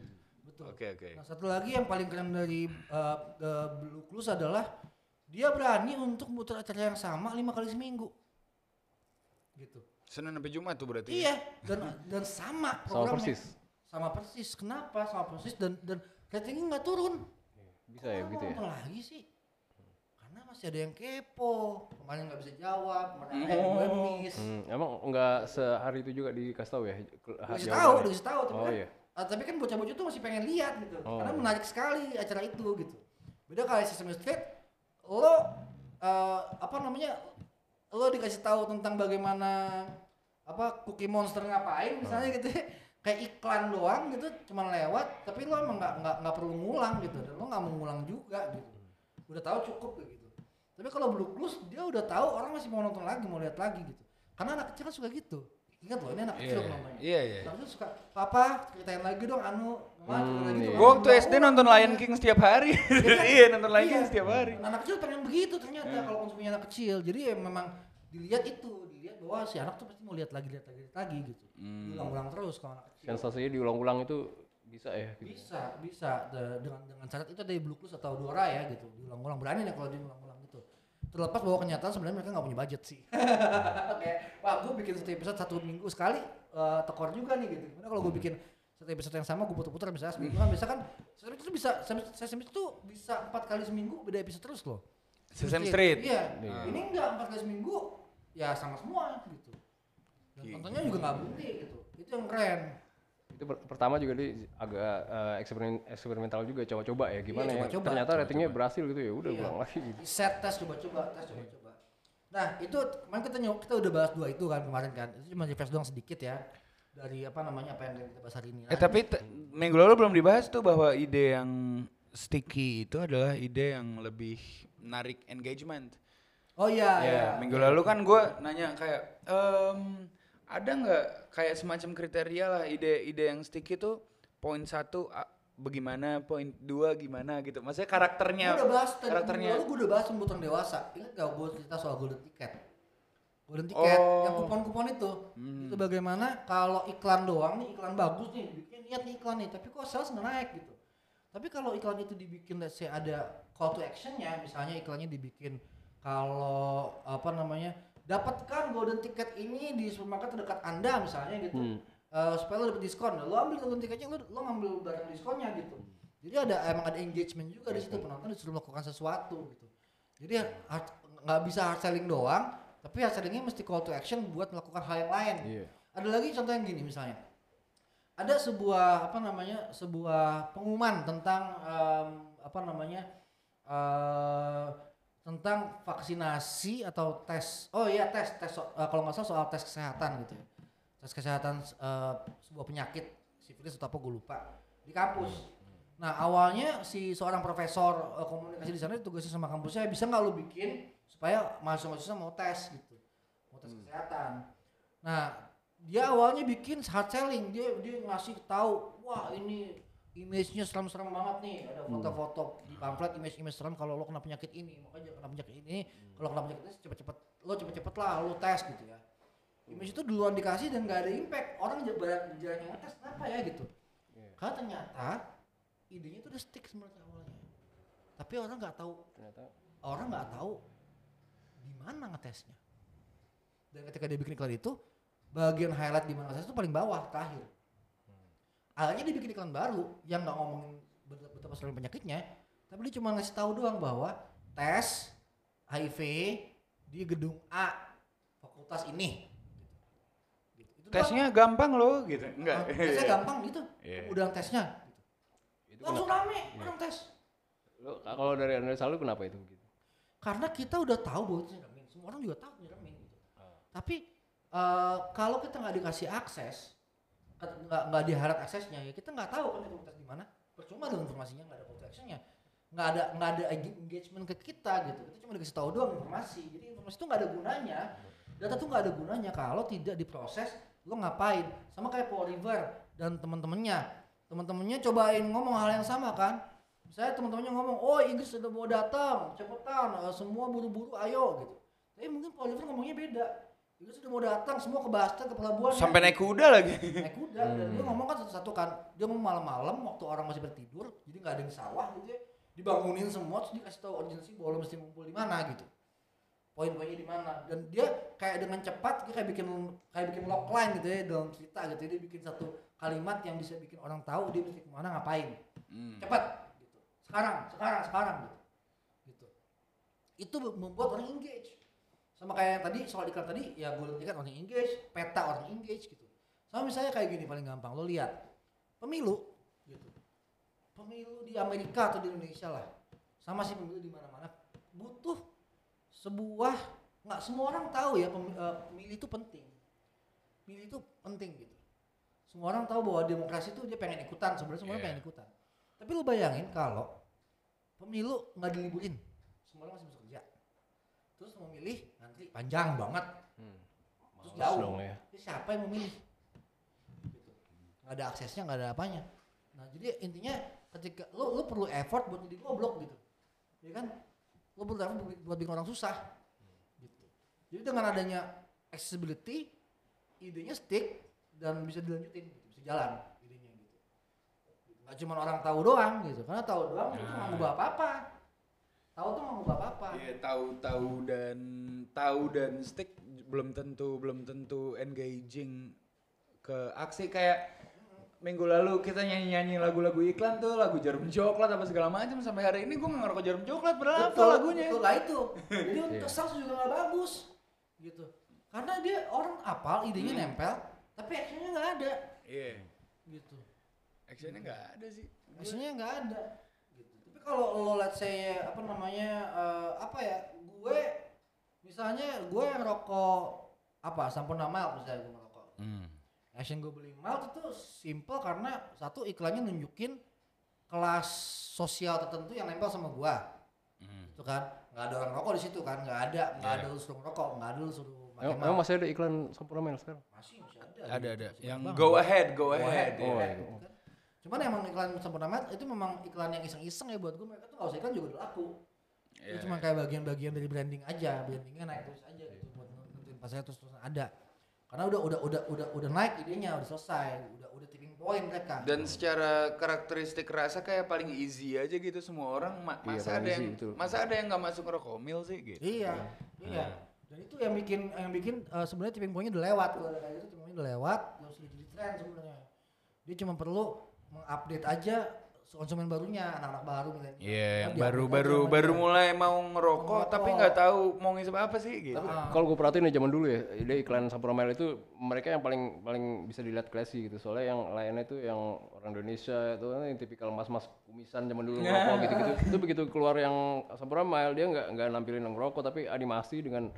Speaker 2: betul.
Speaker 1: Oke oke.
Speaker 2: Nah satu lagi yang paling keren dari uh, uh, Blue Clues adalah dia berani untuk muter acara yang sama lima kali seminggu. Gitu.
Speaker 1: Senin sampai Jumat tuh berarti. ya?
Speaker 2: Iya dan dan sama
Speaker 3: Sama
Speaker 2: programnya.
Speaker 3: persis.
Speaker 2: Sama persis. Kenapa? Sama persis dan dan ratingnya nggak turun.
Speaker 3: Bisa ya gitu ya.
Speaker 2: lagi sih? Karena masih ada yang kepo. Kemarin nggak bisa jawab. Kemarin
Speaker 1: Oh.
Speaker 2: ada yang gue miss.
Speaker 3: Hmm, emang nggak sehari itu juga dikasih tahu ya?
Speaker 2: Dikasih tahu, dikasih tahu. Tapi
Speaker 3: Oh
Speaker 2: kan
Speaker 3: iya.
Speaker 2: Ah, tapi kan bocah-bocah tuh masih pengen lihat gitu.
Speaker 3: Oh.
Speaker 2: Karena menarik sekali acara itu gitu. Beda kayak Sesame Street, lo eh, apa namanya? Lo dikasih tahu tentang bagaimana apa Cookie Monster ngapain misalnya gitu ya. Kayak iklan doang gitu, cuman lewat, tapi lo emang nggak nggak nggak perlu ngulang gitu, dan lo nggak mau ngulang juga gitu. Udah tahu cukup gitu. Tapi kalau Blue Clues dia udah tahu orang masih mau nonton lagi, mau lihat lagi gitu. Karena anak kecil kan suka gitu. Ingat loh, ini anak kecil
Speaker 1: Iya,
Speaker 2: nontonnya.
Speaker 1: iya, iya.
Speaker 2: Nah, terus suka, papa ceritain lagi dong Anu, Mama
Speaker 3: Hmm,
Speaker 2: lagi
Speaker 3: iya.
Speaker 2: dong."
Speaker 1: Gua waktu SD nonton Lion King setiap hari. iya nonton Lion
Speaker 2: Iya.
Speaker 1: King setiap hari.
Speaker 2: Anak kecil pengen begitu ternyata
Speaker 1: Iya.
Speaker 2: kalau konsumsinya anak kecil. Jadi ya memang dilihat itu, dilihat bahwa si anak tuh pasti mau lihat lagi, lihat lagi, lihat lagi gitu.
Speaker 1: Hmm.
Speaker 2: Diulang-ulang terus kalau anak kecil.
Speaker 3: Sensasinya diulang-ulang itu bisa ya? Gitu.
Speaker 2: Bisa, bisa De- dengan dengan syarat itu dari Blue Clues atau Dora ya gitu. Diulang-ulang berani nih kalau diulang-ulang. Terlepas bahwa kenyataan sebenarnya mereka nggak punya budget sih. Kayak, wah gue bikin satu episode satu minggu sekali eh, tekor juga nih gitu. Gimana kalau gue bikin satu episode yang sama gue putar-putar misalnya seminggu kan bisa kan Sesame Street itu bisa Sesame Street itu bisa empat kali seminggu beda episode terus loh.
Speaker 1: Sesame Street.
Speaker 2: Iya.
Speaker 3: Iya.
Speaker 2: Ini enggak empat kali seminggu ya sama semua gitu. Dan tontonnya juga nggak berhenti gitu. Itu yang keren.
Speaker 3: Itu per- pertama juga dia agak eh, eksperimen eksperimental juga coba-coba ya gimana ya.
Speaker 2: coba-coba.
Speaker 3: Ternyata ratingnya berhasil gitu ya. Udah
Speaker 2: Iya.
Speaker 3: ulang lagi gitu.
Speaker 2: Di set tes coba-coba tes coba-coba nah itu kemarin kita nyok kita udah bahas dua itu kan kemarin kan itu cuma refresh doang sedikit ya dari apa namanya apa yang kita bahas hari ini
Speaker 1: Eh
Speaker 2: Nah,
Speaker 1: tapi te- minggu lalu belum dibahas tuh bahwa ide yang sticky itu adalah ide yang lebih menarik engagement.
Speaker 2: oh iya
Speaker 1: ya,
Speaker 2: iya
Speaker 1: minggu lalu kan gue nanya kayak em, ada nggak kayak semacam kriteria lah ide-ide yang sticky tuh poin satu bagaimana, poin dua gimana gitu. Maksudnya karakternya,
Speaker 2: Gua udah bahas tadi
Speaker 1: karakternya.
Speaker 2: lalu gue udah bahas pembuatan dewasa ingat gak gue cerita soal golden ticket golden ticket
Speaker 1: Oh.
Speaker 2: yang kupon-kupon itu
Speaker 1: Hmm.
Speaker 2: itu bagaimana kalau iklan doang nih iklan bagus nih bikin niat nih iklan nih tapi kok sales nggak naik gitu tapi kalau iklan itu dibikin let's say ada call to actionnya misalnya iklannya dibikin kalau apa namanya dapatkan golden ticket ini di supermarket terdekat anda misalnya gitu.
Speaker 3: Hmm.
Speaker 2: Eh, supaya lo dapet diskon. Lo ambil golden ticketnya lo, lo ngambil barang diskonnya gitu. Jadi ada emang ada engagement juga di situ. Penonton disuruh melakukan sesuatu gitu. Jadi nggak bisa hard selling doang tapi hard sellingnya mesti call to action buat melakukan hal yang lain.
Speaker 3: Iya.
Speaker 2: ada lagi contoh yang gini misalnya. Ada sebuah apa namanya sebuah pengumuman tentang em, apa namanya eh tentang vaksinasi atau tes oh iya tes tes so- eh, kalau nggak salah soal tes kesehatan gitu ya. Tes kesehatan eh, sebuah penyakit sifilis atau apa gue lupa. Di kampus. Nah awalnya si seorang profesor eh, komunikasi di sana tugasnya sama kampusnya bisa nggak lu bikin supaya mahasiswa-mahasiswa mau tes gitu mau tes kesehatan? Nah, dia awalnya bikin hard selling. Dia dia ngasih tahu, wah ini image-nya serem-serem banget nih. Ada foto-foto di pamflet image-image serem kalau lo kena penyakit ini, makanya kena penyakit ini, kalau kena penyakit ini cepet-cepet lo cepet-cepet lah lo tes gitu ya. Image itu duluan dikasih dan gak ada impact. Orang jarang jarang yang ngetes kenapa ya gitu.
Speaker 3: Iya.
Speaker 2: Karena ternyata idenya itu udah stick sebenarnya awalnya. Tapi orang nggak tahu
Speaker 3: Ternyata
Speaker 2: orang nggak tahu di mana ngetesnya. Dan ketika dia bikin iklan itu, bagian highlight di mana ngetes itu paling bawah terakhir. Akhirnya dia bikin iklan baru yang nggak ngomongin bet- betapa serem penyakitnya, tapi dia cuma ngasih tahu doang bahwa tes HIV di gedung A fakultas ini. Gitu. Itu doang.
Speaker 1: Tesnya gampang loh gitu. Enggak.
Speaker 2: tesnya gampang gitu.
Speaker 1: Iya.
Speaker 2: Udah tesnya.
Speaker 3: itu
Speaker 2: Langsung
Speaker 3: kenapa?
Speaker 2: rame orang tes.
Speaker 3: Lo, kalau dari analisa lu kenapa itu gitu?
Speaker 2: karena kita udah tahu bahwa itu nyeramin semua orang juga tahu nyeramin gitu
Speaker 3: Ah.
Speaker 2: tapi eh, kalau kita nggak dikasih akses nggak nggak diharap aksesnya ya kita nggak tahu kan itu di mana. Percuma dengan informasinya nggak ada call nggak ada nggak ada eng- engagement ke kita gitu. Kita cuma dikasih tahu doang informasi. Jadi informasi itu nggak ada gunanya. Data tuh nggak ada gunanya. Kalau tidak diproses lo ngapain? Sama kayak Paul River dan teman-temannya. Teman-temannya cobain ngomong hal yang sama kan? Misalnya teman-temannya ngomong oh Inggris sudah mau datang cepetan eh, semua buru-buru ayo gitu. Tapi mungkin Paul River ngomongnya beda Inggris udah mau datang semua ke Boston ke pelabuhan
Speaker 1: Sampai naik kuda lagi.
Speaker 2: naik kuda dan dia ngomong kan satu-satu kan dia ngomong malam-malam waktu orang masih bertidur jadi nggak ada yang sawah gitu ya. Dibangunin semua terus dikasih tahu urgency bahwa lo mesti ngumpul di mana gitu. Poin-poinnya di mana. Dan dia kayak dengan cepat dia kayak bikin kayak bikin log line gitu ya dalam cerita gitu dia bikin satu kalimat yang bisa bikin orang tahu dia mesti ke mana ngapain.
Speaker 1: Hmm.
Speaker 2: cepat gitu. Sekarang sekarang sekarang gitu. Gitu. Itu membuat orang engage sama kayak yang tadi soal iklan tadi ya golden ticket orang engage peta orang engage gitu. Sama misalnya kayak gini paling gampang lo lihat pemilu gitu. Pemilu di Amerika atau di Indonesia lah sama sih pemilu di mana-mana butuh sebuah nggak semua orang tahu ya eh, pemilih itu penting. Pemilih itu penting gitu. Semua orang tahu bahwa demokrasi itu dia pengen ikutan sebenarnya semua orang
Speaker 1: Iya.
Speaker 2: pengen ikutan. Tapi lu bayangin kalau pemilu nggak diliburin semua orang masih bisa terus mau milih ngantri panjang banget.
Speaker 3: Hmm.
Speaker 2: terus
Speaker 3: Males
Speaker 2: jauh.
Speaker 3: dong ya.
Speaker 2: Jadi siapa yang mau milih? Gitu. nggak ada aksesnya nggak ada apanya. Nah jadi intinya ketika lu lu perlu effort buat jadi goblok gitu. Ya kan? Lu perlu effort buat- buat bikin orang susah. Gitu. Jadi dengan adanya accessibility idenya stick dan bisa dilanjutin gitu. bisa jalan idenya gitu. Nggak cuma orang tahu doang gitu. Karena tahu doang itu nggak ngubah apa-apa tahu tuh nggak ngubah apa-apa.
Speaker 1: Iya tahu tahu dan tahu dan stick belum tentu belum tentu engaging ke aksi. Kayak minggu lalu kita nyanyi nyanyi lagu-lagu iklan tuh lagu jarum coklat apa segala macam. Sampai hari ini gue nggak ngerokok jarum coklat padahal apa lagunya.
Speaker 2: betul. Lah itu. Jadi untuk
Speaker 3: Iya.
Speaker 2: sales juga nggak bagus gitu. Karena dia orang apal idenya
Speaker 1: Hmm.
Speaker 2: nempel tapi actionnya nggak ada.
Speaker 1: Iya.
Speaker 2: Gitu.
Speaker 1: Actionnya nggak ada sih.
Speaker 2: Actionnya nggak ada kalau lo lihat saya apa namanya eh, apa ya gue misalnya gue yang rokok apa sampurna mild misalnya gue ngerokok
Speaker 1: hmm.
Speaker 2: action gue beli mild itu simple karena satu iklannya nunjukin kelas sosial tertentu yang nempel sama gua
Speaker 1: Hmm.
Speaker 2: itu kan nggak ada orang rokok di situ kan nggak ada nggak
Speaker 1: Iya.
Speaker 2: ada lu suruh rokok nggak ada lu suruh
Speaker 3: Emang, masih ada iklan Sampurna Mel sekarang?
Speaker 2: masih masih ada
Speaker 1: ada ada yang go ahead go
Speaker 2: Go
Speaker 1: ahead
Speaker 2: ahead,
Speaker 1: iya.
Speaker 2: go
Speaker 3: Oh,
Speaker 2: ahead,
Speaker 3: iya.
Speaker 2: gitu kan. Cuman emang iklan sempurna mild itu memang iklan yang iseng-iseng ya buat gue mereka tuh usah iklan juga udah laku.
Speaker 1: Iya,
Speaker 2: itu cuma kayak bagian-bagian dari branding aja brandingnya naik terus aja gitu buat nentuin pasarnya terus terus ada. Karena udah udah udah udah udah naik idenya udah selesai udah udah tipping point mereka.
Speaker 1: Dan secara karakteristik rasa kayak paling easy aja gitu semua orang. Ma-
Speaker 3: Iya,
Speaker 1: masa ada yang
Speaker 3: betul.
Speaker 1: masa ada yang nggak masuk ngerokok? Mil sih gitu.
Speaker 2: Iya, iya. Dan itu yang bikin yang bikin eh, sebenarnya tipping point-nya udah lewat. Kalau ada kayak gitu tipping point udah lewat, yang sudah jadi tren sebenarnya. Dia cuma perlu mengupdate aja konsumen barunya, anak-anak baru milenial.
Speaker 1: Iya, yang
Speaker 2: Dia
Speaker 1: baru baru mulai mau ngerokok
Speaker 2: Ngerokok.
Speaker 1: tapi nggak tahu mau ngisep apa sih gitu.
Speaker 2: Ah.
Speaker 3: Kalau gue perhatiin ya zaman dulu ya, dia iklan Sampurna Mel itu mereka yang paling paling bisa dilihat classy gitu. Soalnya yang lainnya itu yang orang Indonesia itu kan yang tipikal mas-mas kumisan zaman dulu ngerokok gitu-gitu. Itu begitu keluar yang Sampurna Mel dia nggak nggak nampilin yang ngerokok tapi animasi dengan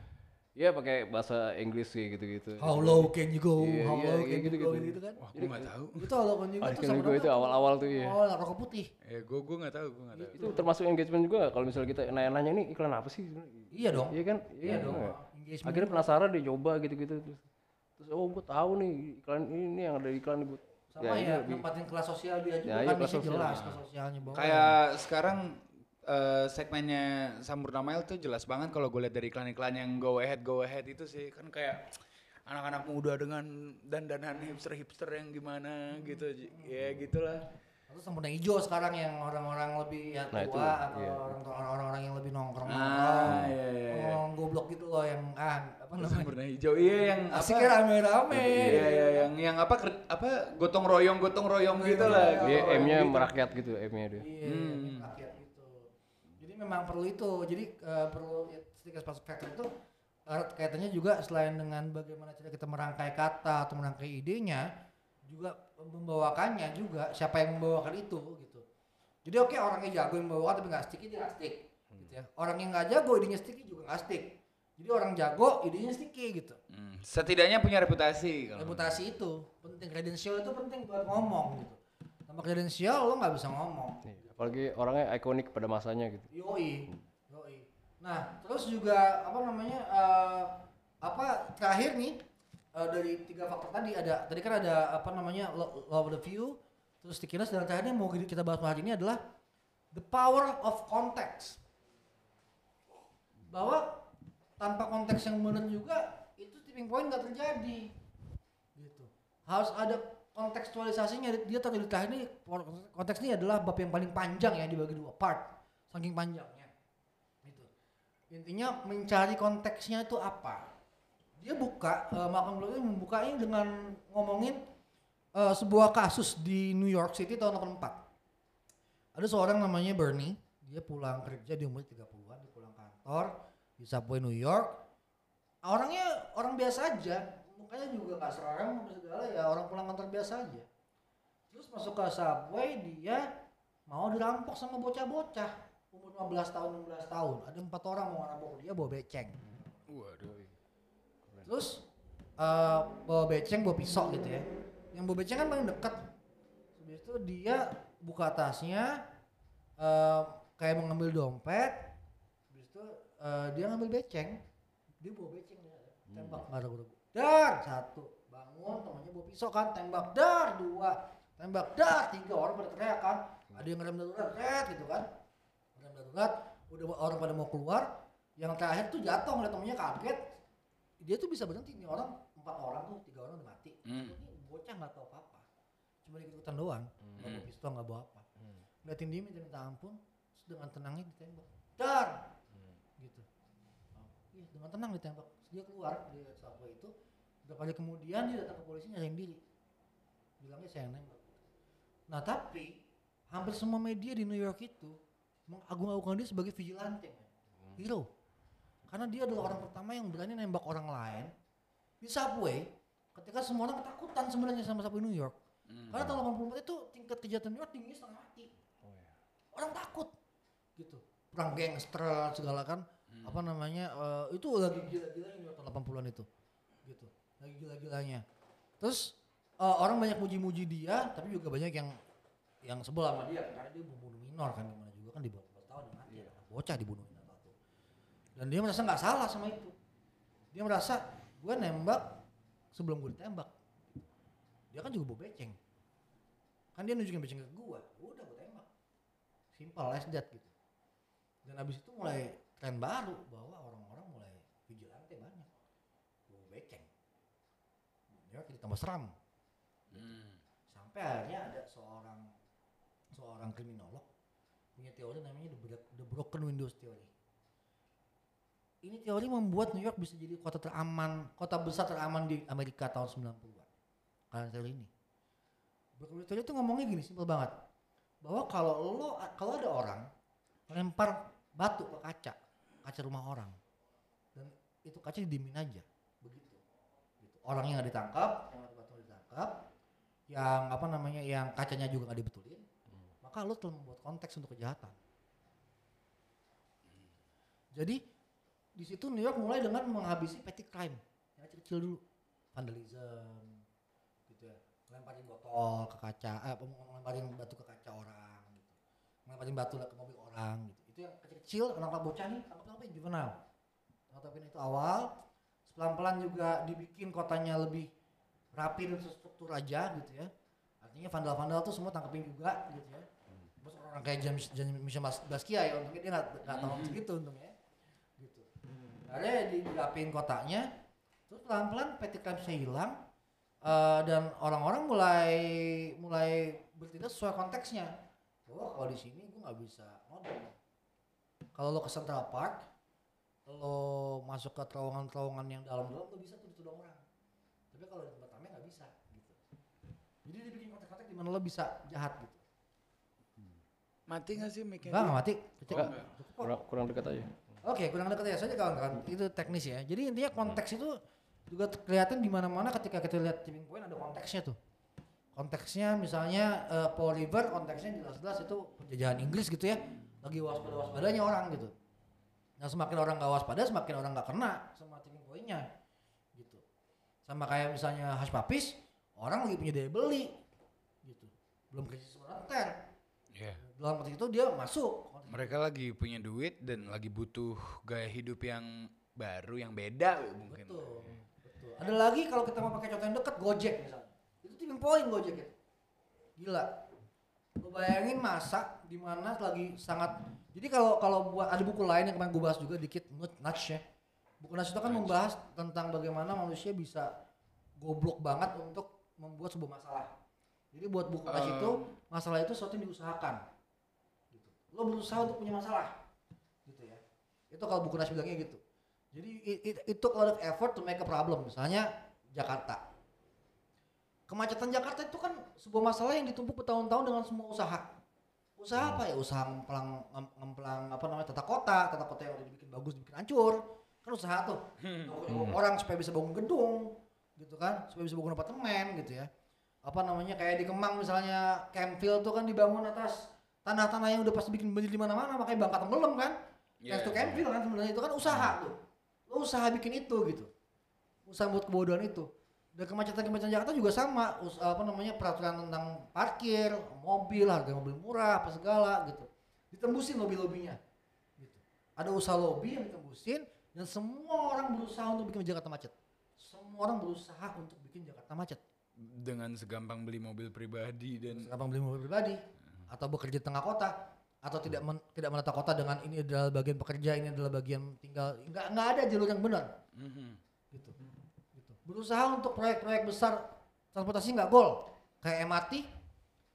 Speaker 3: ya pakai bahasa Inggris kayak gitu-gitu.
Speaker 2: How low can you go?
Speaker 3: Iya,
Speaker 2: How
Speaker 3: iya,
Speaker 2: low
Speaker 3: iya,
Speaker 2: can you
Speaker 3: gitu-gitu.
Speaker 2: go gitu kan?
Speaker 1: Wah, gue nggak tahu.
Speaker 2: Itu how low can you go
Speaker 3: kan
Speaker 2: sama
Speaker 3: gue itu awal-awal tuh ya.
Speaker 2: Oh, rokok putih.
Speaker 1: Eh, gue gue nggak tahu, gue nggak tahu.
Speaker 3: Itu termasuk engagement juga kalau misalnya kita nanya-nanya ini iklan apa sih?
Speaker 2: Iya dong.
Speaker 3: Iya kan?
Speaker 2: Iya dong.
Speaker 3: nggak?
Speaker 2: Engagement.
Speaker 3: Akhirnya penasaran deh coba gitu-gitu terus. Terus oh gue tahu nih iklan ini yang ada di iklan gue.
Speaker 2: sama
Speaker 3: ini
Speaker 2: ya,
Speaker 3: lebih-
Speaker 2: nempatin kelas sosial dia juga
Speaker 3: Ya, iya,
Speaker 2: kan bisa
Speaker 3: sosial.
Speaker 2: jelas kelas sosialnya bahwa
Speaker 1: Kayak sekarang eh, segmennya Sampurna Mile tuh jelas banget kalau gue lihat dari iklan-iklan yang go ahead go ahead itu sih kan kayak anak-anak muda dengan dandanan hipster-hipster yang gimana gitu. Ya gitulah.
Speaker 2: Terus sempurna hijau sekarang yang orang-orang lebih ya
Speaker 3: Nah, itu,
Speaker 2: tua atau
Speaker 3: iya.
Speaker 2: orang- orang-orang yang lebih nongkrong
Speaker 1: Ah, iya, iya, iya.
Speaker 2: Ngomong goblok gitu loh yang ah apa namanya?
Speaker 1: Sampurna hijau. Iya yang
Speaker 2: Asiknya rame-rame.
Speaker 1: Iya, iya, yang yang apa apa gotong royong gotong royong gitu lah.
Speaker 3: Dia
Speaker 1: gotong royong
Speaker 3: M-nya
Speaker 1: gitu.
Speaker 3: merakyat gitu M-nya dia.
Speaker 2: Iya,
Speaker 1: Hmm.
Speaker 2: ini rakyat gitu. Jadi memang perlu itu. Jadi eh, perlu ya, spasial factor itu erat kaitannya juga selain dengan bagaimana cara kita merangkai kata atau merangkai idenya, juga membawakannya juga siapa yang membawakan itu gitu. Jadi oke orangnya jago yang membawakan tapi nggak sticky dia nggak stick. Gitu ya. Orang yang nggak jago idenya sticky juga nggak stick. Jadi orang jago idenya sticky gitu.
Speaker 1: Hmm, Setidaknya punya reputasi kalau.
Speaker 2: Reputasi itu penting, kredensial itu penting buat ngomong gitu. Tanpa kredensial lo nggak bisa ngomong.
Speaker 3: Iya, Apalagi orangnya ikonik pada masanya gitu.
Speaker 2: Yoi, yoi. Nah, terus juga apa namanya eh, apa terakhir nih eh, dari tiga faktor tadi ada tadi kan ada apa namanya law of the view, terus stickiness dan terakhir yang mau kita bahas hari ini adalah the power of context. Bahwa tanpa konteks yang benar juga itu tipping tipping point nggak terjadi. Gitu. Harus ada kontekstualisasinya. Dia di terakhir ini konteks ini adalah bab yang paling panjang ya dibagi dua part, saking panjangnya. Gitu. Intinya mencari konteksnya itu apa. Dia buka, uh, Malcolm Gladwell membuka ini dengan ngomongin uh, sebuah kasus di New York City tahun 84. Ada seorang namanya Bernie, dia pulang kerja di umur 30-an, dia pulang kantor di subway New York. Orangnya orang biasa aja, mukanya juga nggak serem apa segala ya orang pulang kantor biasa aja. Terus masuk ke subway dia mau dirampok sama bocah-bocah umur 15 tahun 16 tahun. Ada empat orang mau ngerampok dia bawa beceng.
Speaker 1: Waduh.
Speaker 2: Terus eh, bawa beceng bawa pisau gitu ya. Yang bawa beceng kan paling dekat. Habis itu dia buka tasnya eh, kayak mengambil dompet. Habis itu eh, dia ngambil beceng. Dia bawa beceng tembak nggak ragu-ragu. Dar. Satu. Bangun temannya bawa pisau kan. Tembak dar. Dua. Tembak dar. Tiga. Orang pada teriak kan. Ada yang ngerem darurat. Red gitu kan. Ngerem darurat. Udah orang pada mau keluar. Yang terakhir tuh jatuh ngeliat temennya kaget. Dia tuh bisa berhenti. Nih orang empat orang tuh tiga orang udah mati.
Speaker 1: Hmm.
Speaker 2: ini bocah nggak tahu apa apa cuma ikut ikutan doang nggak bawa pistol nggak bawa apa. Ngeliatin dia minta minta ampun. Terus dengan tenangnya ditembak. Dar. Gitu. Oh, iya dengan tenang ditembak. Terus dia keluar di subway itu berapa hari kemudian dia datang ke polisi nyariin diri. Bilangnya saya yang nembak nah tapi hampir semua media di New York itu mengagung-agungkan dia sebagai vigilante hero karena dia adalah orang pertama yang berani nembak orang lain. Di subway ketika semua orang ketakutan sebenarnya sama subway New York karena tahun 84 itu tingkat kejahatan New York tingginya setengah mati. Orang takut. Gitu. Perang gangster segala kan. Apa namanya eh, itu lagi gila-gilanya New York tahun 80-an itu. Gitu lagi gila-gilanya. Terus eh, orang banyak muji-muji dia tapi juga banyak yang yang sebel sama dia karena dia pembunuh minor kan gimana juga kan di bawah 14 tahun mati anak bocah dibunuhin satu. Dan dia merasa nggak salah sama itu. Dia merasa gue nembak sebelum gue ditembak. Dia kan juga bawa beceng. Kan dia nunjukin beceng ke gue udah gue tembak. Simple as that gitu. Dan habis itu mulai tren baru bahwa orang-orang mulai vigilante banyak bawa beceng dia jadi tambah seram.
Speaker 1: Hmm.
Speaker 2: sampai akhirnya ada seorang seorang kriminolog punya teori namanya the, the broken windows theory. Ini teori membuat New York bisa jadi kota teraman kota besar teraman di Amerika tahun 90-an karena teori ini. Broken windows theory itu ngomongnya gini simpel banget. Bahwa kalau lo kalau ada orang lempar batu ke kaca kaca rumah orang dan itu kaca didiemin aja. Orangnya nggak ditangkap yang batu ditangkap yang apa namanya yang kacanya juga nggak dibetulin maka lo telah membuat konteks untuk kejahatan. Jadi di situ New York mulai dengan menghabisi petty crime yang kecil-kecil dulu. Vandalism gitu ya. Lemparin botol ke kaca eh, apa, lemparin batu ke kaca orang gitu. Lemparin batu ke mobil orang gitu. Itu yang kecil-kecil anak-anak bocah nih tangkap tangkapin juvenile? Tangkapin itu awal pelan-pelan juga dibikin kotanya lebih rapi dan terstruktur aja gitu ya. Artinya vandal-vandal tuh semua tangkepin juga gitu ya. Terus orang kayak James James Michel Bas- Basquiat ya untungnya dia nggak nggak tahu segitu untungnya. Gitu. Akhirnya di dirapin kotanya terus pelan-pelan petty crime-nya hilang eh, dan orang-orang mulai mulai bertindak sesuai konteksnya. Bahwa kalau di sini gue nggak bisa nodong kalau lo ke Central Park lo masuk ke terowongan-terowongan yang dalam-dalam lo bisa tuh ditodong orang tapi kalau di tempat ramai nggak bisa gitu jadi dibikin konteks-konteks di mana lo bisa jahat gitu
Speaker 1: Mati nggak sih
Speaker 2: enggak nggak mati.
Speaker 3: Enggak, kurang, kurang dekat aja.
Speaker 2: Oke, kurang dekat ya saja kawan-kawan. Itu teknis ya. Jadi intinya konteks itu juga kelihatan di mana-mana ketika kita lihat tipping point ada konteksnya tuh. Konteksnya misalnya eh, Paul River konteksnya jelas-jelas itu penjajahan Inggris gitu ya. Lagi waspada-waspadanya orang gitu. Nah semakin orang nggak waspada, semakin orang nggak kena sama tipping point-nya gitu. Sama kayak misalnya hash papis, orang lagi punya daya beli gitu. Belum krisis moneter.
Speaker 1: Iya.
Speaker 2: Dalam konteks itu dia masuk.
Speaker 1: Mereka lagi punya duit dan lagi butuh gaya hidup yang baru, yang beda mungkin.
Speaker 2: Betul. Betul. Ada lagi kalau kita mau pakai contoh yang dekat Gojek misalnya. Itu tipping point Gojek itu. Gila. Lo bayangin masa di mana lagi sangat jadi kalau kalau buat ada buku lain yang kemarin gue bahas juga dikit nudge ya. buku Nas itu kan membahas tentang bagaimana manusia bisa goblok banget untuk membuat sebuah masalah. Jadi buat buku Nas itu masalah itu sesuatu yang diusahakan. Gitu. Lo berusaha untuk punya masalah, gitu ya. Itu kalau buku Nas bilangnya gitu. Jadi it, it, it took a lot of effort to make a problem. Misalnya Jakarta. Kemacetan Jakarta itu kan sebuah masalah yang ditumpuk bertahun-tahun dengan semua usaha. Usaha apa ya? Usaha ngemplang ngem- ngemplang apa namanya tata kota, tata kota yang udah dibikin bagus dibikin hancur. Kan usaha tuh. Untuk Orang supaya bisa bangun gedung gitu kan, supaya bisa bangun apartemen gitu ya. Apa namanya kayak di Kemang misalnya Campville tuh kan dibangun atas tanah-tanah yang udah pasti bikin banjir di mana-mana makanya bangka tenggelam kan.
Speaker 1: Iya,
Speaker 2: Thanks to
Speaker 1: iya.
Speaker 2: Campville kan sebenarnya itu kan usaha tuh. Lo usaha bikin itu gitu. Usaha buat kebodohan itu. Dan kemacetan-kemacetan Jakarta juga sama, us- apa namanya peraturan tentang parkir, mobil, harga mobil murah, apa segala gitu. Ditembusin lobby-lobbynya. Gitu. Ada usaha lobby yang ditembusin dan semua orang berusaha untuk bikin Jakarta macet. Semua orang berusaha untuk bikin Jakarta macet.
Speaker 1: Dengan segampang beli mobil pribadi dan
Speaker 2: Gampang beli mobil pribadi atau bekerja di tengah kota atau tidak men- tidak menata kota dengan ini adalah bagian pekerja, ini adalah bagian tinggal. Nggak nggak ada jalur yang benar
Speaker 1: Mhm.
Speaker 2: gitu. gitu. Berusaha untuk proyek-proyek besar transportasi nggak gol. Kayak MRT,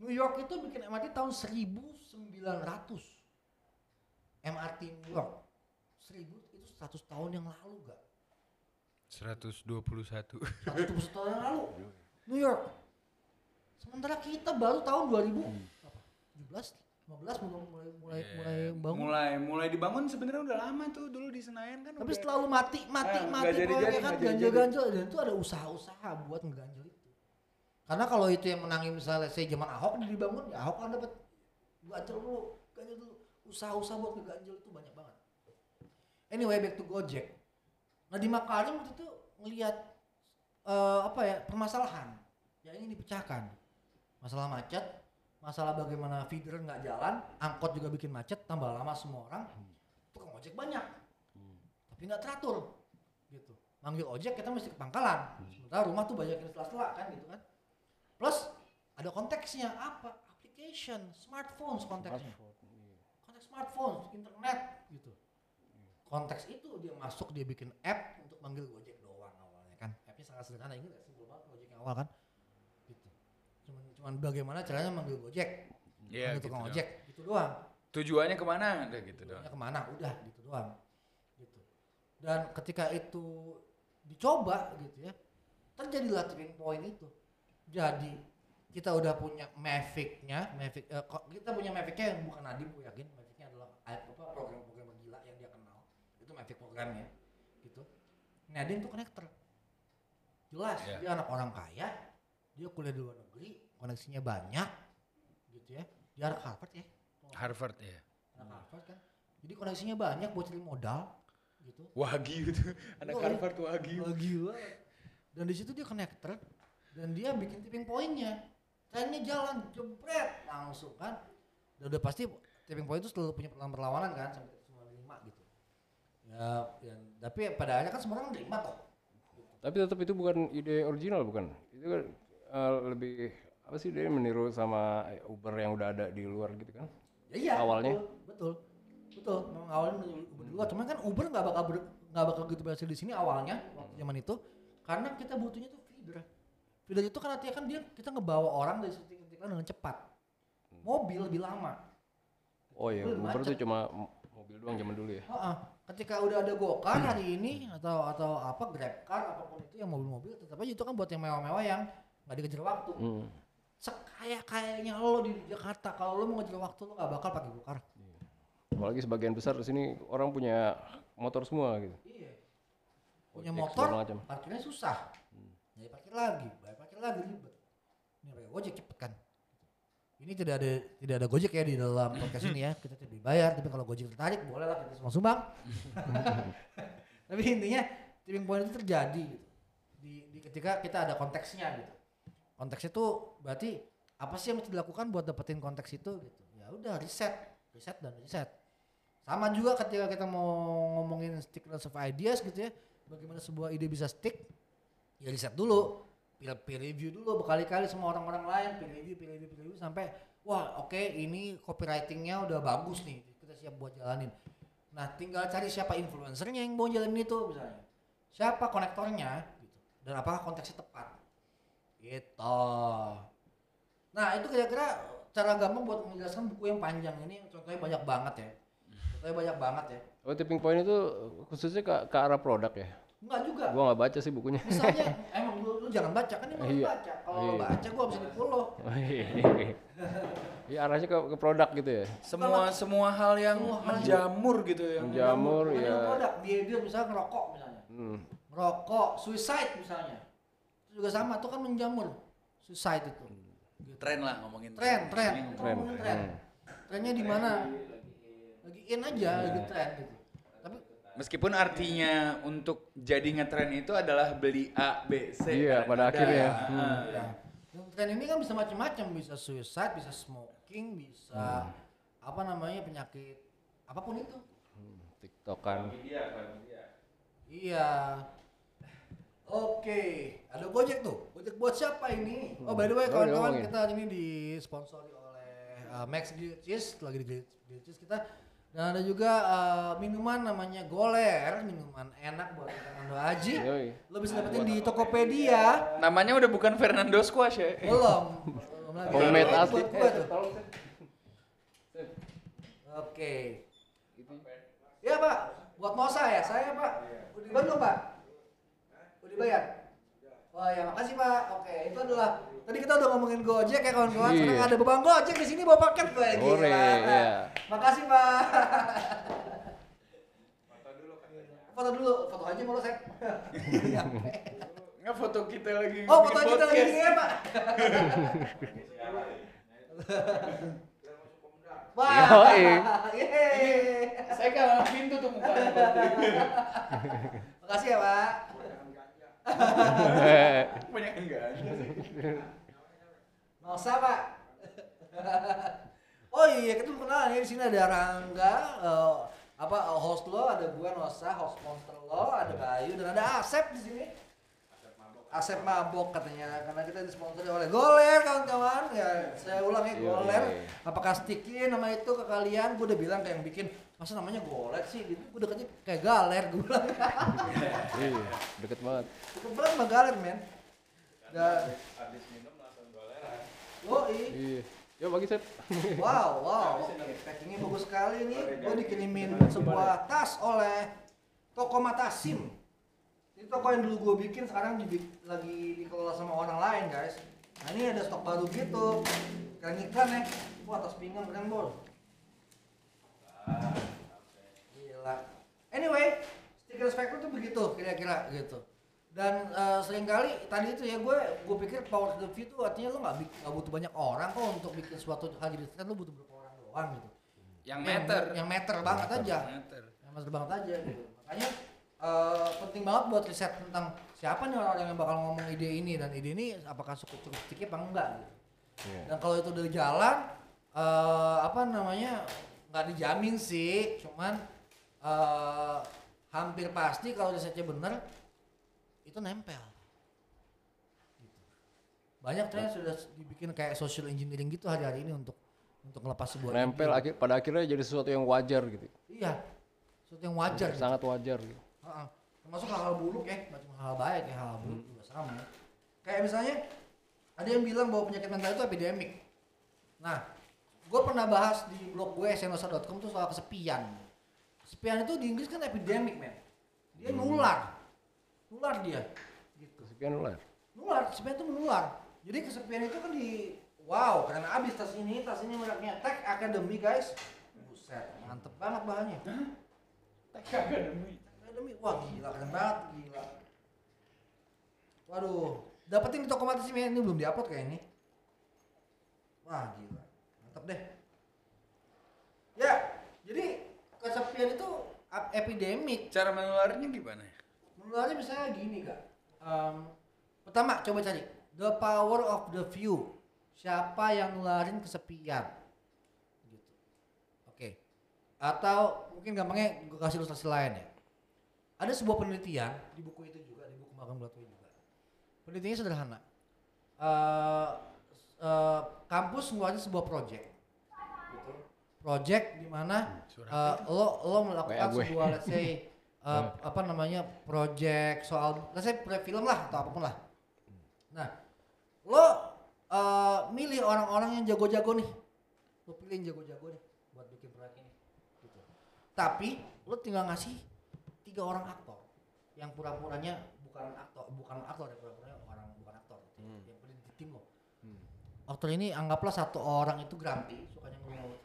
Speaker 2: New York itu bikin MRT tahun 1900. MRT New York. 1000 itu 100 tahun yang lalu gak?
Speaker 1: 121.
Speaker 2: 120 tahun yang lalu. New York. Sementara kita baru tahun 2017, 15 mulai mulai mulai,
Speaker 1: Iya.
Speaker 2: mulai bangun.
Speaker 1: Mulai mulai dibangun sebenarnya udah lama tuh dulu di Senayan kan.
Speaker 2: Tapi
Speaker 1: udah-
Speaker 2: selalu mati, mati, mati
Speaker 1: nggak jadi-jadi,
Speaker 2: proyeknya kan ganjil-ganjil dan itu ada usaha-usaha buat ngeganjel itu. Karena kalau itu yang menangin misalnya saya zaman Ahok dibangun, ya Ahok kan dapat ganjel dulu, ganjel dulu. Usaha-usaha buat ngeganjel itu banyak banget. Anyway, back to Gojek. Nah di Makarim waktu itu ngelihat eh, apa ya permasalahan yang ingin dipecahkan. Masalah macet, masalah bagaimana feeder nggak jalan, angkot juga bikin macet, tambah lama semua orang, tukang ojek banyak. Tapi nggak teratur gitu. Manggil ojek kita mesti ke pangkalan. Sementara rumah tuh banyak yang sela-sela kan gitu kan. Plus ada konteksnya apa? Application smartphones konteksnya. Konteks smartphone internet gitu. Konteks itu dia masuk dia bikin app untuk manggil gojek doang awalnya kan. Appnya sangat sederhana ingat gak simpel banget gojek yang awal kan cuman bagaimana caranya manggil gojek?
Speaker 1: Iya,
Speaker 2: manggil
Speaker 1: gitu
Speaker 2: tukang
Speaker 1: doang.
Speaker 2: ojek gitu doang.
Speaker 1: Tujuannya ke mana? Udah gitu doang.
Speaker 2: tujuannya ke mana? Udah gitu doang. Gitu. Dan ketika itu dicoba gitu ya terjadilah tipping point itu. Jadi kita udah punya Mavic-nya Mavic kok- kita punya Mavic-nya yang bukan Nadim gue yakin Mavic-nya adalah apa program-program gila yang dia kenal. Itu Mavic programnya gitu. Nadim tuh connector. Jelas
Speaker 1: Iya.
Speaker 2: dia anak orang kaya dia kuliah di luar negeri koneksinya banyak gitu ya. Dia anak Harvard ya.
Speaker 1: Harvard ya.
Speaker 2: anak Harvard kan. Jadi koneksinya banyak buat cari modal gitu.
Speaker 1: Wagyu tuh. Anak
Speaker 2: Oh,
Speaker 1: Harvard Wagyu.
Speaker 2: Wah, gila dan di situ dia connector dan dia bikin tipping pointnya. Trennya jalan jebret langsung kan. Dan udah pasti tipping point itu selalu punya perlawanan perlawanan kan sampai semua lima gitu. Ya, ya tapi pada akhirnya kan semua orang nerima kok.
Speaker 3: Tapi tetap itu bukan ide original bukan? Itu kan eh, lebih apa sih dia meniru sama Uber yang udah ada di luar gitu kan?
Speaker 2: ya iya
Speaker 3: Awalnya?
Speaker 2: betul betul, betul. memang awalnya Uber dulu cuman kan Uber nggak bakal ber- nggak bakal gitu berhasil di sini awalnya waktu zaman itu karena kita butuhnya tuh feeder feeder itu kan artinya kan dia kita ngebawa orang dari satu titik ke titik lain dengan cepat mobil lebih lama
Speaker 3: Oh iya,
Speaker 2: Uber
Speaker 3: Uber tuh cuma mobil doang zaman dulu ya.
Speaker 2: Heeh. ketika udah ada Gokar hari ini atau atau apa Grabcar apa pun itu yang mobil-mobil tetap aja itu kan buat yang mewah-mewah yang nggak dikejar waktu
Speaker 3: Hmm.
Speaker 2: Sekaya kayaknya lo di Jakarta. Kalau lo mau ngejar waktu lo nggak bakal pakai Gokar
Speaker 3: Apalagi sebagian besar di sini orang punya motor semua gitu.
Speaker 2: iya. Punya
Speaker 3: Ojek
Speaker 2: motor
Speaker 3: macam.
Speaker 2: parkirnya susah. Jadi parkir lagi bayar parkir lagi ribet. Ini pakai gojek cepet kan? Ini tidak ada tidak ada gojek ya di dalam podcast ini ya. Kita tidak dibayar tapi kalau gojek tertarik boleh lah kita semua sumbang. Tapi intinya tipping point itu terjadi gitu. Di, di ketika kita ada konteksnya gitu. Konteksnya tuh berarti apa sih yang mesti dilakukan buat dapetin konteks itu gitu ya udah riset riset dan riset sama juga ketika kita mau ngomongin stickless of ideas gitu ya bagaimana sebuah ide bisa stick ya riset dulu peer, peer review dulu berkali-kali sama orang-orang lain peer review peer review peer review sampai wah oke ini copywritingnya udah bagus nih kita siap buat jalanin Nah, tinggal cari siapa influencernya yang mau jalanin itu misalnya. Siapa konektornya gitu. Dan apakah konteksnya tepat. Gitu. Nah, itu kira-kira cara gampang buat menjelaskan buku yang panjang ini contohnya banyak banget ya. Contohnya banyak banget ya.
Speaker 3: Oh tipping point itu khususnya ke, ke arah produk ya?
Speaker 2: Enggak juga.
Speaker 3: Gua nggak baca sih bukunya.
Speaker 2: Misalnya emang lu, lu jangan baca kan ini
Speaker 3: Iya.
Speaker 2: baca. Kalau
Speaker 3: Iya.
Speaker 2: baca gua bisa di follow.
Speaker 3: Iya arahnya ke, ke produk gitu ya.
Speaker 1: Semua semua hal yang
Speaker 2: Semua hal yang-
Speaker 1: menjamur gitu ya.
Speaker 3: Menjamur ya.
Speaker 2: produk behavior misalnya ngerokok misalnya.
Speaker 3: Hmm.
Speaker 2: Merokok, suicide misalnya. Itu juga sama tuh kan menjamur. Suicide itu.
Speaker 1: Tren lah ngomongin.
Speaker 2: Tren, tren,
Speaker 3: Tren.
Speaker 2: ngomongin tren.
Speaker 3: Hmm.
Speaker 2: Trennya di mana? Lagi in aja, lagi tren gitu. Tapi
Speaker 1: Meskipun artinya untuk jadi ngetren itu adalah beli A, B, C.
Speaker 3: Iya, pada akhirnya.
Speaker 2: Ya, yang tren ini kan bisa macam-macam, bisa suicide, bisa smoking, bisa apa namanya penyakit apa pun itu.
Speaker 3: Tiktokan.
Speaker 2: Iya. Oke, ada Gojek tuh. Gojek buat siapa ini? Oh, by the way
Speaker 3: Oh,
Speaker 2: kawan-kawan
Speaker 3: diomongin.
Speaker 2: kita hari ini disponsori oleh uh, Max Cheese, lagi di Cheese kita. Dan ada juga uh, minuman namanya Goler, minuman enak buat Fernando Aji.
Speaker 3: Yoi.
Speaker 2: Lo bisa dapetin di Tokopedia.
Speaker 1: Namanya udah bukan Fernando Squash ya.
Speaker 2: Belum. Belum lagi.
Speaker 3: Homemade asli.
Speaker 2: tuh. Oke. Iya pak, buat Nosa ya, saya pak. Udah dibayar belum pak? Dibayar? Oh ya makasih pak. Oke, itu adalah tadi kita udah ngomongin Gojek ya kawan-kawan. Sekarang
Speaker 3: Iya.
Speaker 2: ada beban Gojek di sini bawa paket gue.
Speaker 3: Ore, iya.
Speaker 2: Makasih pak. Foto dulu, foto aja malu saya.
Speaker 1: Nggak foto kita lagi.
Speaker 2: Oh, foto kita lagi
Speaker 1: podcast.
Speaker 2: ya, Pak. Wah.
Speaker 3: Yoi.
Speaker 2: Yeay.
Speaker 1: Saya kalah pintu tuh mukanya. berarti.
Speaker 2: Makasih ya, Pak.
Speaker 1: Banyak enggak sih.
Speaker 2: Nosa, Pak. oh iya, kita belum kenal ya. Di sini ada Rangga, eh, apa eh, host lo, ada gua Nosa, host monster lo, ada Bayu dan ada Asep di sini. Asep mabok katanya karena kita disponsori oleh Goler kawan-kawan ya saya ulang ya
Speaker 3: Iya,
Speaker 2: Goler
Speaker 3: iya, iya.
Speaker 2: apakah stikin nama itu ke kalian gue udah bilang kayak yang bikin masa namanya Goler sih gitu gue deketnya kayak Galer gue bilang
Speaker 3: Iya, deket banget.
Speaker 2: cukup berat sama Galer men dan Yoi.
Speaker 3: Iya. Yuk bagi set.
Speaker 2: Wow, wow. Packingnya bagus sekali nih. Gue dikirimin sebuah tas oleh toko Matasim. Ini toko yang dulu gue bikin sekarang lagi dikelola sama orang lain guys. Nah ini ada stok baru gitu. Keren iklan ya. Wah tas pinggang keren bol. Gila. Anyway, stiker spectrum tuh begitu kira-kira gitu. Dan eh, sering kali tadi itu ya gue gue pikir power to the view tuh artinya lo nggak bik- nggak butuh banyak orang kok untuk bikin suatu hal jadi tren lo butuh beberapa orang doang gitu.
Speaker 1: Yang meter.
Speaker 2: Yang meter banget aja.
Speaker 1: Meter.
Speaker 2: Yang meter banget aja gitu. Makanya eh, penting banget buat riset tentang siapa nih orang-orang yang bakal ngomong ide ini dan ide ini apakah cukup cukup sedikit apa enggak gitu.
Speaker 3: Iya.
Speaker 2: Dan kalau itu udah jalan, eh, apa namanya nggak dijamin sih, cuman eh, hampir pasti kalau risetnya bener itu nempel. Gitu. Banyak tren sudah dibikin kayak social engineering gitu hari-hari ini untuk untuk ngelepas sebuah
Speaker 3: Nempel akhir, pada akhirnya jadi sesuatu yang wajar gitu.
Speaker 2: Iya, sesuatu yang wajar. gitu.
Speaker 3: Sangat wajar gitu.
Speaker 2: Heeh. Termasuk hal-hal buruk ya, nggak cuma hal baik ya, hal buruk juga sama. Kayak misalnya ada yang bilang bahwa penyakit mental itu epidemik. Nah, gue pernah bahas di blog gue senosa.com tuh soal kesepian. Kesepian itu di Inggris kan epidemik men. Dia nular, nular dia. Gitu.
Speaker 3: Kesepian ular.
Speaker 2: Nular, kesepian itu menular. Jadi kesepian itu kan di wow, karena abis tas ini, tas ini mereknya Tech Academy guys. Buset, mantep banget bahannya.
Speaker 1: Tech Academy.
Speaker 2: Academy, wah gila keren banget, gila. Waduh, dapetin di toko mati sih men, ini belum diupload kayak ini. Wah gila, deh. Ya, jadi kesepian itu epidemik.
Speaker 1: Cara menularnya gimana?
Speaker 2: Menularnya misalnya gini kak. Em, pertama coba cari the power of the few. Siapa yang nularin kesepian? Gitu. Oke. Atau mungkin gampangnya gue kasih ilustrasi lain ya. Ada sebuah penelitian di buku itu juga di buku Malcolm Gladwell juga. Penelitiannya sederhana. Eh, eh, kampus ngeluarin sebuah project. Gitu. project di mana uh, lo lo melakukan sebuah let's say uh, apa namanya project soal let's say project film lah atau apa pun lah. Nah, lo uh, milih orang-orang yang jago-jago nih. Lo pilih yang jago-jago nih buat bikin proyek ini. Gitu. Tapi lo tinggal ngasih tiga orang aktor yang pura-puranya bukan aktor, bukan aktor ya pura-puranya orang bukan aktor. Yang pilih di tim lo. Aktor ini anggaplah satu orang itu Grampi, sukanya ngomong.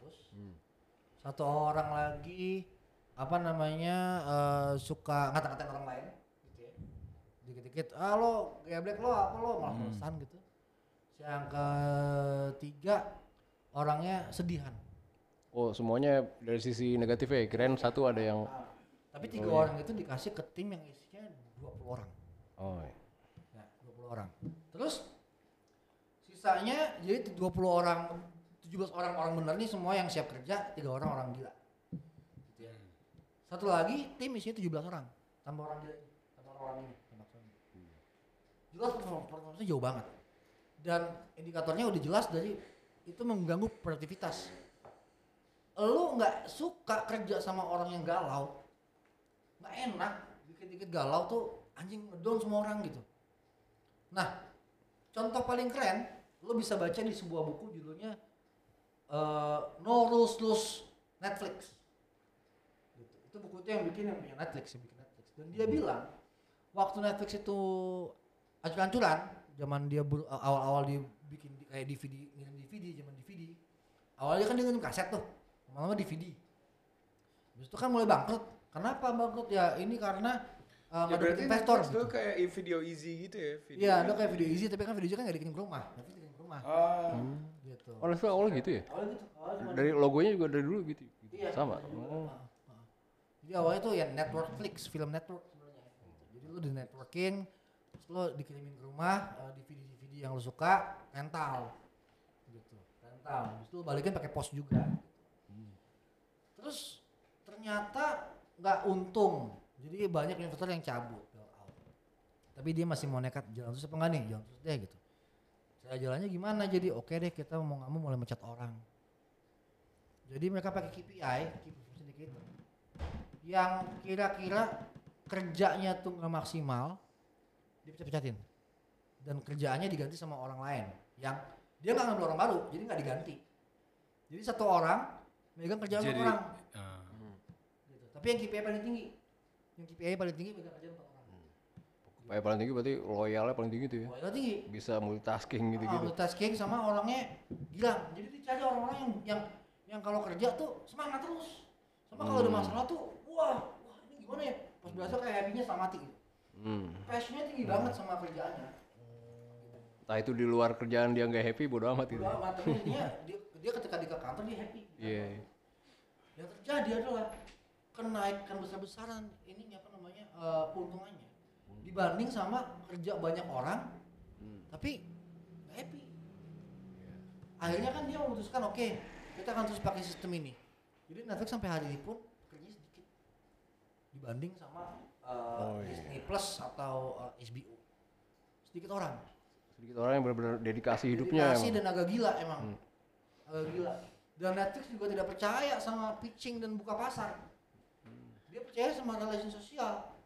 Speaker 2: Satu orang lagi apa namanya eh, suka ngata-ngatain orang lain gitu ya. Dikit-dikit, ah lo geblek lo apa lo malah malesan gitu. Yang ketiga orangnya sedihan.
Speaker 3: Oh semuanya dari sisi negatifnya ya. Kirain satu ada yang
Speaker 2: Nah, tapi tiga orang itu dikasih ke tim yang isinya 20 orang.
Speaker 3: oh iya.
Speaker 2: Ya, 20 orang. Terus sisanya jadi 20 orang 17 orang orang bener nih semua yang siap kerja, tiga orang orang gila. Gitu ya. Satu lagi tim isinya 17 orang, tambah orang gila, tambah orang ini, orang. Jelas perform- performance jauh banget. Dan indikatornya udah jelas dari itu mengganggu produktivitas. Lu nggak suka kerja sama orang yang galau, nggak enak, dikit-dikit galau tuh anjing ngedown semua orang gitu. Nah, contoh paling keren, lo bisa baca di sebuah buku judulnya eh, No Rules Rules Netflix. Gitu. Itu buku itu yang bikin yang punya Netflix, yang bikin Netflix. Dan dia bilang waktu Netflix itu ancur-ancuran, zaman dia awal-awal dia bikin kayak DVD, ngirim DVD, zaman DVD. Awalnya kan dia ngirim kaset tuh, lama-lama DVD. Habis itu kan mulai bangkrut. Kenapa bangkrut? Ya ini karena eh,
Speaker 1: Ya berarti
Speaker 2: investor.
Speaker 1: Netflix
Speaker 2: gitu.
Speaker 1: kayak video easy gitu ya. Video
Speaker 2: Iya, ada kayak video easy tapi kan video easy kan gak dikirim ke rumah. Netflix dikirim ke rumah.
Speaker 1: Oh.
Speaker 2: Gitu.
Speaker 3: Oh awalnya gitu ya?
Speaker 2: Awalnya gitu. Awalnya cuma
Speaker 3: Dari logonya juga dari dulu gitu. gitu.
Speaker 2: Iya,
Speaker 3: Sama. Oh.
Speaker 2: Jadi awalnya tuh ya network flix, film network sebenarnya. Jadi lu di networking, terus lu dikirimin ke rumah eh, DVD-DVD yang lu suka, rental. Gitu. Rental. Terus lu balikin pakai pos juga. Terus ternyata nggak untung. Jadi banyak investor yang cabut. Tapi dia masih mau nekat jalan terus apa enggak nih? Jalan terus deh gitu. Saya jalannya gimana? Jadi oke deh kita mau nggak mau mulai mencat orang. Jadi mereka pakai KPI, indicator, yang kira-kira kerjanya tuh nggak maksimal, dipecat-pecatin. Dan kerjaannya diganti sama orang lain yang dia nggak ngambil orang baru, jadi nggak diganti. Jadi satu orang megang kerjaan
Speaker 1: Jadi
Speaker 2: orang.
Speaker 1: ah.
Speaker 2: Gitu. Tapi yang KPI paling tinggi, yang KPI paling tinggi megang kerjaan
Speaker 3: Kayak paling tinggi berarti loyalnya paling tinggi tuh ya.
Speaker 2: Itu tinggi.
Speaker 3: Bisa multitasking
Speaker 2: Ah,
Speaker 3: gitu-gitu.
Speaker 2: multitasking sama orangnya gilang. Jadi dicari orang-orang yang yang yang kalau kerja tuh semangat terus. Sama kalau ada
Speaker 3: Hmm.
Speaker 2: masalah tuh, wah, wah ini gimana ya? Pas berasa kayak happy-nya sama mati gitu.
Speaker 3: Hmm.
Speaker 2: Passionnya tinggi banget sama kerjaannya.
Speaker 3: Entah itu di luar kerjaan dia nggak happy bodo amat gitu.
Speaker 2: Udah amat tapi dia, dia ketika di kantor dia happy.
Speaker 3: Iya.
Speaker 2: Yang terjadi adalah kenaikan besar-besaran ini apa namanya eh, keuntungannya dibanding sama kerja banyak orang tapi nggak happy. Akhirnya kan dia memutuskan oke kita akan terus pakai sistem ini. Jadi Netflix sampai hari ini pun kerjanya sedikit dibanding sama eh,
Speaker 3: Oh, iya.
Speaker 2: Disney Plus atau eh, HBO. Sedikit orang.
Speaker 3: Sedikit orang yang benar-benar dedikasi hidupnya
Speaker 2: Dedikasi
Speaker 3: emang.
Speaker 2: dan agak gila emang.
Speaker 3: Hmm.
Speaker 2: Agak gila. Dan Netflix juga tidak percaya sama pitching dan buka pasar. Dia percaya sama relation sosial.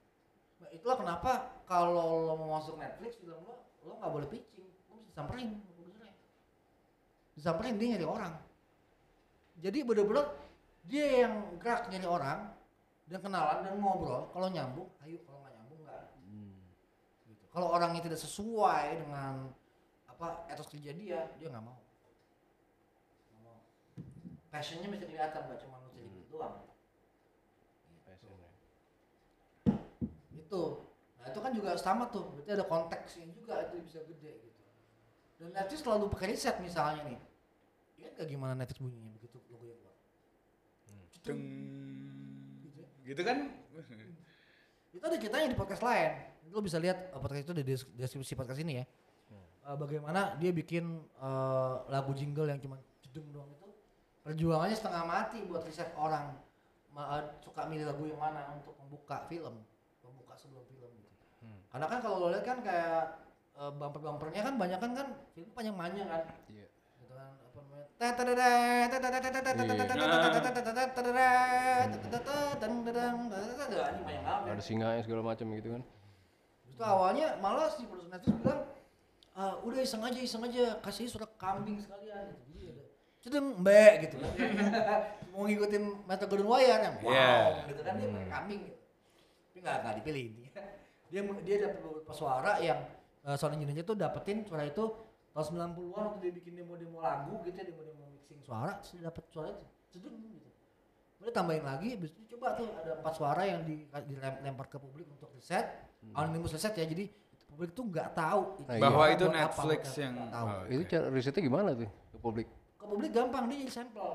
Speaker 2: Nah, itulah kenapa kalau lo mau masuk Netflix film lo, lo nggak boleh pitching, lo mesti disamperin sama produsernya. Disamperin dia nyari orang. Jadi bener-bener dia yang gerak nyari orang dan kenalan dan ngobrol. Kalau nyambung, ayo. Kalau nggak nyambung nggak. Gitu. Kalau orangnya tidak sesuai dengan apa etos kerja dia, dia nggak mau. Nggak mau. Passionnya mesti kelihatan, nggak cuma lu duit doang. Itu. Nah itu kan juga sama tuh, berarti ada konteksnya juga itu bisa gede gitu. Dan Netflix selalu pakai riset misalnya nih. Ingat gak gimana Netflix bunyinya begitu logonya keluar?
Speaker 1: Deng. Gitu kan?
Speaker 2: Itu ada ceritanya di podcast lain. Lo bisa lihat uh, podcast itu di des- deskripsi podcast ini ya. Uh, bagaimana dia bikin uh, lagu jingle yang cuma jedung doang itu. Perjuangannya setengah mati buat riset orang Ma- uh, suka milih lagu yang mana untuk membuka film, membuka sebelum film gitu. Karena kan kalau lo lihat kan kayak uh, bumper-bumpernya kan banyak kan kan film panjang-panjang kan.
Speaker 3: Iya.
Speaker 2: Gitu kan apa namanya ya.
Speaker 3: ada singa segala macam gitu kan
Speaker 2: tuh awalnya malah si produser Netflix bilang "Ah, udah iseng aja iseng aja kasih surat kambing sekalian gitu. Cedeng mbak gitu. Mau ngikutin Metro Golden Wire yang wow
Speaker 1: Iya.
Speaker 2: gitu kan dia pakai kambing gitu. Nggak nggak dipilih intinya. Dia dia dapat beberapa suara yang uh, sound engineer tuh dapetin suara itu tahun 90-an waktu dia bikin demo-demo lagu gitu ya demo-demo mixing suara terus dia dapet suara itu cedeng gitu. Kemudian tambahin lagi, habis itu coba tuh ada empat suara yang di, dilempar ke publik untuk riset, anonymous riset ya, jadi publik tuh nggak tahu
Speaker 3: Nah, iya.
Speaker 1: Bahwa
Speaker 2: suara
Speaker 1: itu
Speaker 2: buat apa,
Speaker 1: Netflix
Speaker 2: buat
Speaker 1: yang
Speaker 2: tahu.
Speaker 1: oh,
Speaker 3: itu
Speaker 1: oke.
Speaker 3: cara risetnya gimana tuh ke publik
Speaker 2: Ke publik gampang, dia jadi sampel.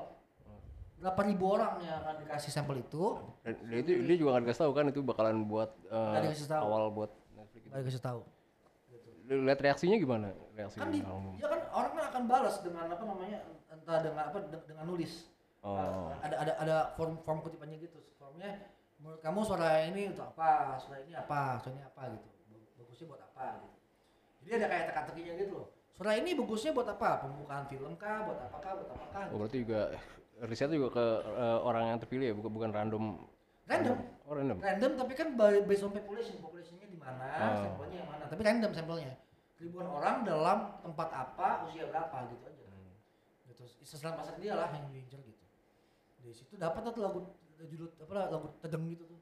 Speaker 2: Berapa ribu orang yang akan dikasih sampel itu,
Speaker 3: dan dia itu dia juga nggak dikasih tahu kan itu bakalan buat
Speaker 2: tahu.
Speaker 3: awal buat Netflix itu
Speaker 2: nggak dikasih tahu.
Speaker 3: Lu lihat reaksinya gimana reaksi
Speaker 2: Kan di,
Speaker 3: umum
Speaker 2: ya kan orang kan akan balas dengan apa namanya, entah dengan apa de- dengan nulis.
Speaker 3: oh
Speaker 2: Ada ada ada form form kutipannya gitu. Formnya menurut kamu suara ini untuk apa, suara ini apa, suara ini apa gitu. Bagusnya buat apa gitu. Jadi ada kayak teka-tekinya gitu loh. Suara ini bagusnya buat apa? Pembukaan film kah, buat apakah, buat apakah?
Speaker 3: oh berarti juga riset juga ke eh, orang yang terpilih ya bukan bukan random
Speaker 2: Random.
Speaker 3: oh random
Speaker 2: Random tapi kan based on population, populationnya di mana,
Speaker 3: Oh.
Speaker 2: sampelnya yang mana. Tapi random sampelnya. Ribuan orang dalam tempat apa, usia berapa gitu aja. Gitu. Sesuai pasar dia lah yang diincar gitu. Dari situ dapat tuh lagu judul apa lah, lagu tedeng gitu tuh.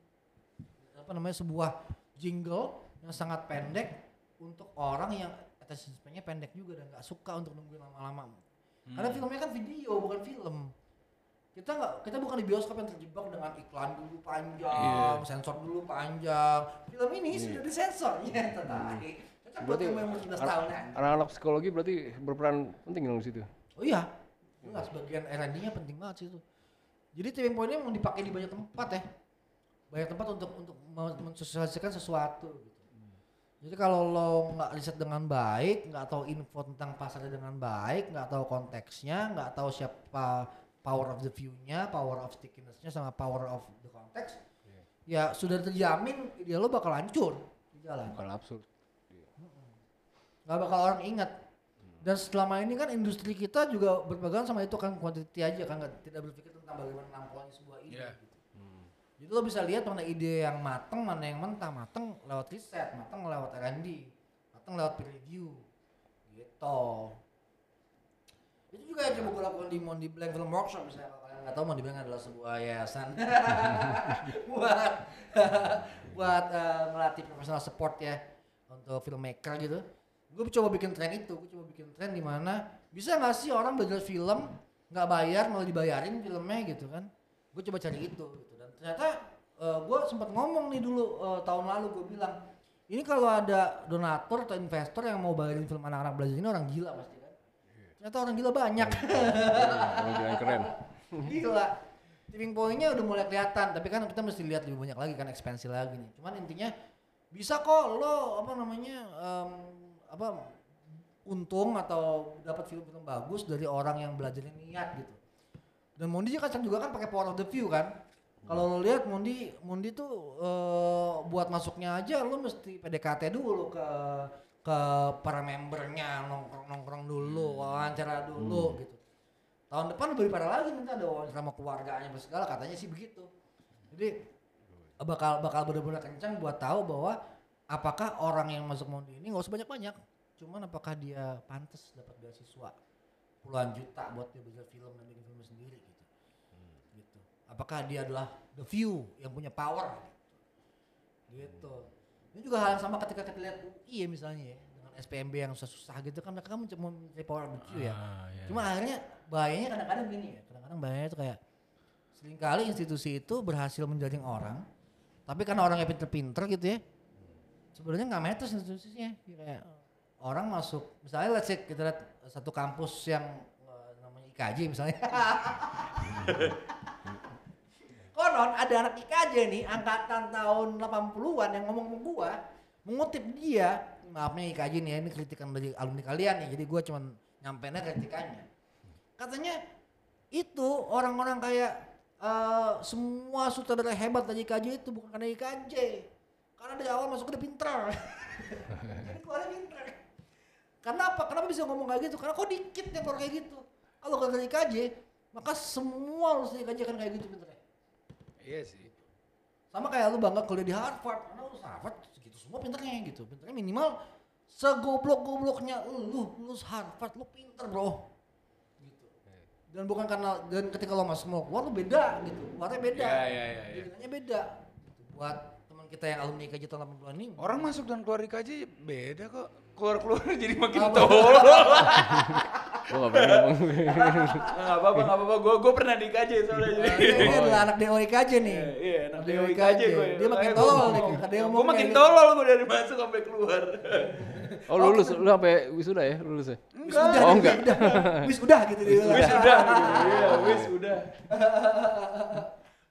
Speaker 2: Apa namanya sebuah jingle yang sangat pendek untuk orang yang attention span-nya pendek juga dan nggak suka untuk nungguin lama-lama. Karena filmnya kan video bukan film. Kita nggak kita bukan di bioskop yang terjebak dengan iklan dulu panjang, sensor dulu panjang. Film ini sudah disensor ya tetapi. Cocok buat
Speaker 3: berarti
Speaker 2: yang umur 11
Speaker 3: anak-
Speaker 2: tahun kan.
Speaker 3: anak-anak psikologi berarti berperan penting dong di situ
Speaker 2: Oh iya. Jelas bagian R&D-nya penting banget sih itu. Jadi tipping point-nya mau dipakai di banyak tempat ya. Banyak tempat untuk untuk men- mensosialisasikan sesuatu gitu. Jadi kalau lo nggak riset dengan baik, nggak tahu info tentang pasarnya dengan baik, nggak tahu konteksnya, nggak tahu siapa power of the view-nya, power of stickiness-nya, sama power of the context, ya sudah terjamin ide lo bakal hancur di jalan.
Speaker 3: Bukan absurd.
Speaker 2: Nggak bakal orang ingat. Dan selama ini kan industri kita juga berpegang sama itu kan quantity aja kan tidak berpikir tentang bagaimana nampolnya sebuah ide
Speaker 1: Iya.
Speaker 2: gitu. jadi lo bisa lihat mana ide yang mateng mana yang mentah. Mateng lewat riset mateng lewat R&D mateng lewat peer review gitu itu juga yang coba gue lakukan di Mondi Blank Film Workshop misalnya kalau kalian nggak tahu Mondi Blank adalah sebuah yayasan. Buat buat eh, melatih profesional support ya untuk filmmaker gitu. Gue coba bikin tren itu gue coba bikin tren di mana bisa nggak sih orang belajar film nggak bayar malah dibayarin filmnya gitu kan. Gue coba cari itu gitu. Dan ternyata gue sempat ngomong nih dulu eh, tahun lalu gue bilang ini kalau ada donatur atau investor yang mau bayarin film anak-anak belajar ini orang gila pasti ternyata orang gila banyak.
Speaker 3: Orang bilang keren.
Speaker 2: Gila tipping point-nya udah mulai kelihatan tapi kan kita mesti lihat lebih banyak lagi kan ekspansi lagi nih. Cuman intinya bisa kok lo apa namanya em, apa untung atau dapat film-film bagus dari orang yang belajarnya niat gitu. Dan Mondi kan juga kan pakai power of the view kan. Kalau lo lihat Mondi Mondi tuh eh, buat masuknya aja lo mesti PDKT dulu ke ke para membernya nongkrong nongkrong dulu wawancara dulu gitu. Tahun depan lebih parah lagi nanti ada wawancara sama keluarganya segala katanya sih begitu. Jadi bakal bakal benar-benar kencang buat tahu bahwa apakah orang yang masuk Mondi ini nggak usah banyak-banyak. Cuman apakah dia pantas dapat beasiswa puluhan juta buat dia belajar film dan bikin film sendiri gitu. Gitu. Apakah dia adalah the few yang punya power gitu ini juga hal yang sama ketika kita lihat UI ya misalnya ya dengan SPMB yang susah-susah gitu kan mereka kan mau mencari power few ya
Speaker 1: Ah, iya.
Speaker 2: Cuma akhirnya bahayanya kadang-kadang gini ya, kadang-kadang bahayanya itu kayak sering kali institusi itu berhasil menjaring orang, tapi karena orangnya pinter-pinter gitu ya, sebenarnya nggak matters institusinya. Kayak orang masuk, misalnya let's say kita lihat satu kampus yang eh, namanya IKJ misalnya. Konon ada anak IKJ nih, angkatan tahun 80-an yang ngomong sama gua, mengutip dia, maafnya IKJ nih ya, ini kritikan dari alumni kalian nih, jadi gua cuman nyampeinnya kritikannya. Katanya itu orang-orang kayak eh, semua sutradara hebat dari IKJ itu bukan karena IKJ, karena dari awal masuk udah pinter. Jadi keluarnya pinter. Kenapa? Kenapa bisa ngomong kayak gitu? Karena kok dikit yang keluar kayak gitu. Kalau gak dari KJ, maka semua dari KJ kan kayak gitu pinternya.
Speaker 1: Iya sih.
Speaker 2: Sama kayak lu bangga kuliah di Harvard, karena lulus Harvard segitu semua pinternya gitu. Pinternya minimal segoblok-gobloknya lu lulus Harvard, lu pinter bro. Gitu. Dan bukan karena dan ketika lo masuk mau keluar lu beda gitu, keluarnya beda.
Speaker 1: Iya, iya, iya, iya.
Speaker 2: Beda. Gitu. Buat teman kita yang alumni KJ tahun 80-an ini,
Speaker 1: Orang masuk dan keluar di KJ beda kok. Keluar-keluar jadi makin tolol.
Speaker 3: Gua nggak berani ngomong.
Speaker 1: Enggak apa-apa, enggak apa-apa. Gua gua pernah di KJ soalnya jadi.
Speaker 2: ini adalah anak DOI KJ nih.
Speaker 1: Iya, iya, anak
Speaker 2: DOI
Speaker 1: KJ gue.
Speaker 2: Dia makin tolol nih, yang
Speaker 1: Gue
Speaker 2: ngomong
Speaker 1: makin
Speaker 2: gitu.
Speaker 1: tolol gue dari masuk sampai keluar.
Speaker 3: Oh lulus, lu sampai wisuda ya lulus ya? Oh, enggak.
Speaker 2: udah. Wis udah gitu dia. bilang.
Speaker 1: Wis udah. Iya, wis udah.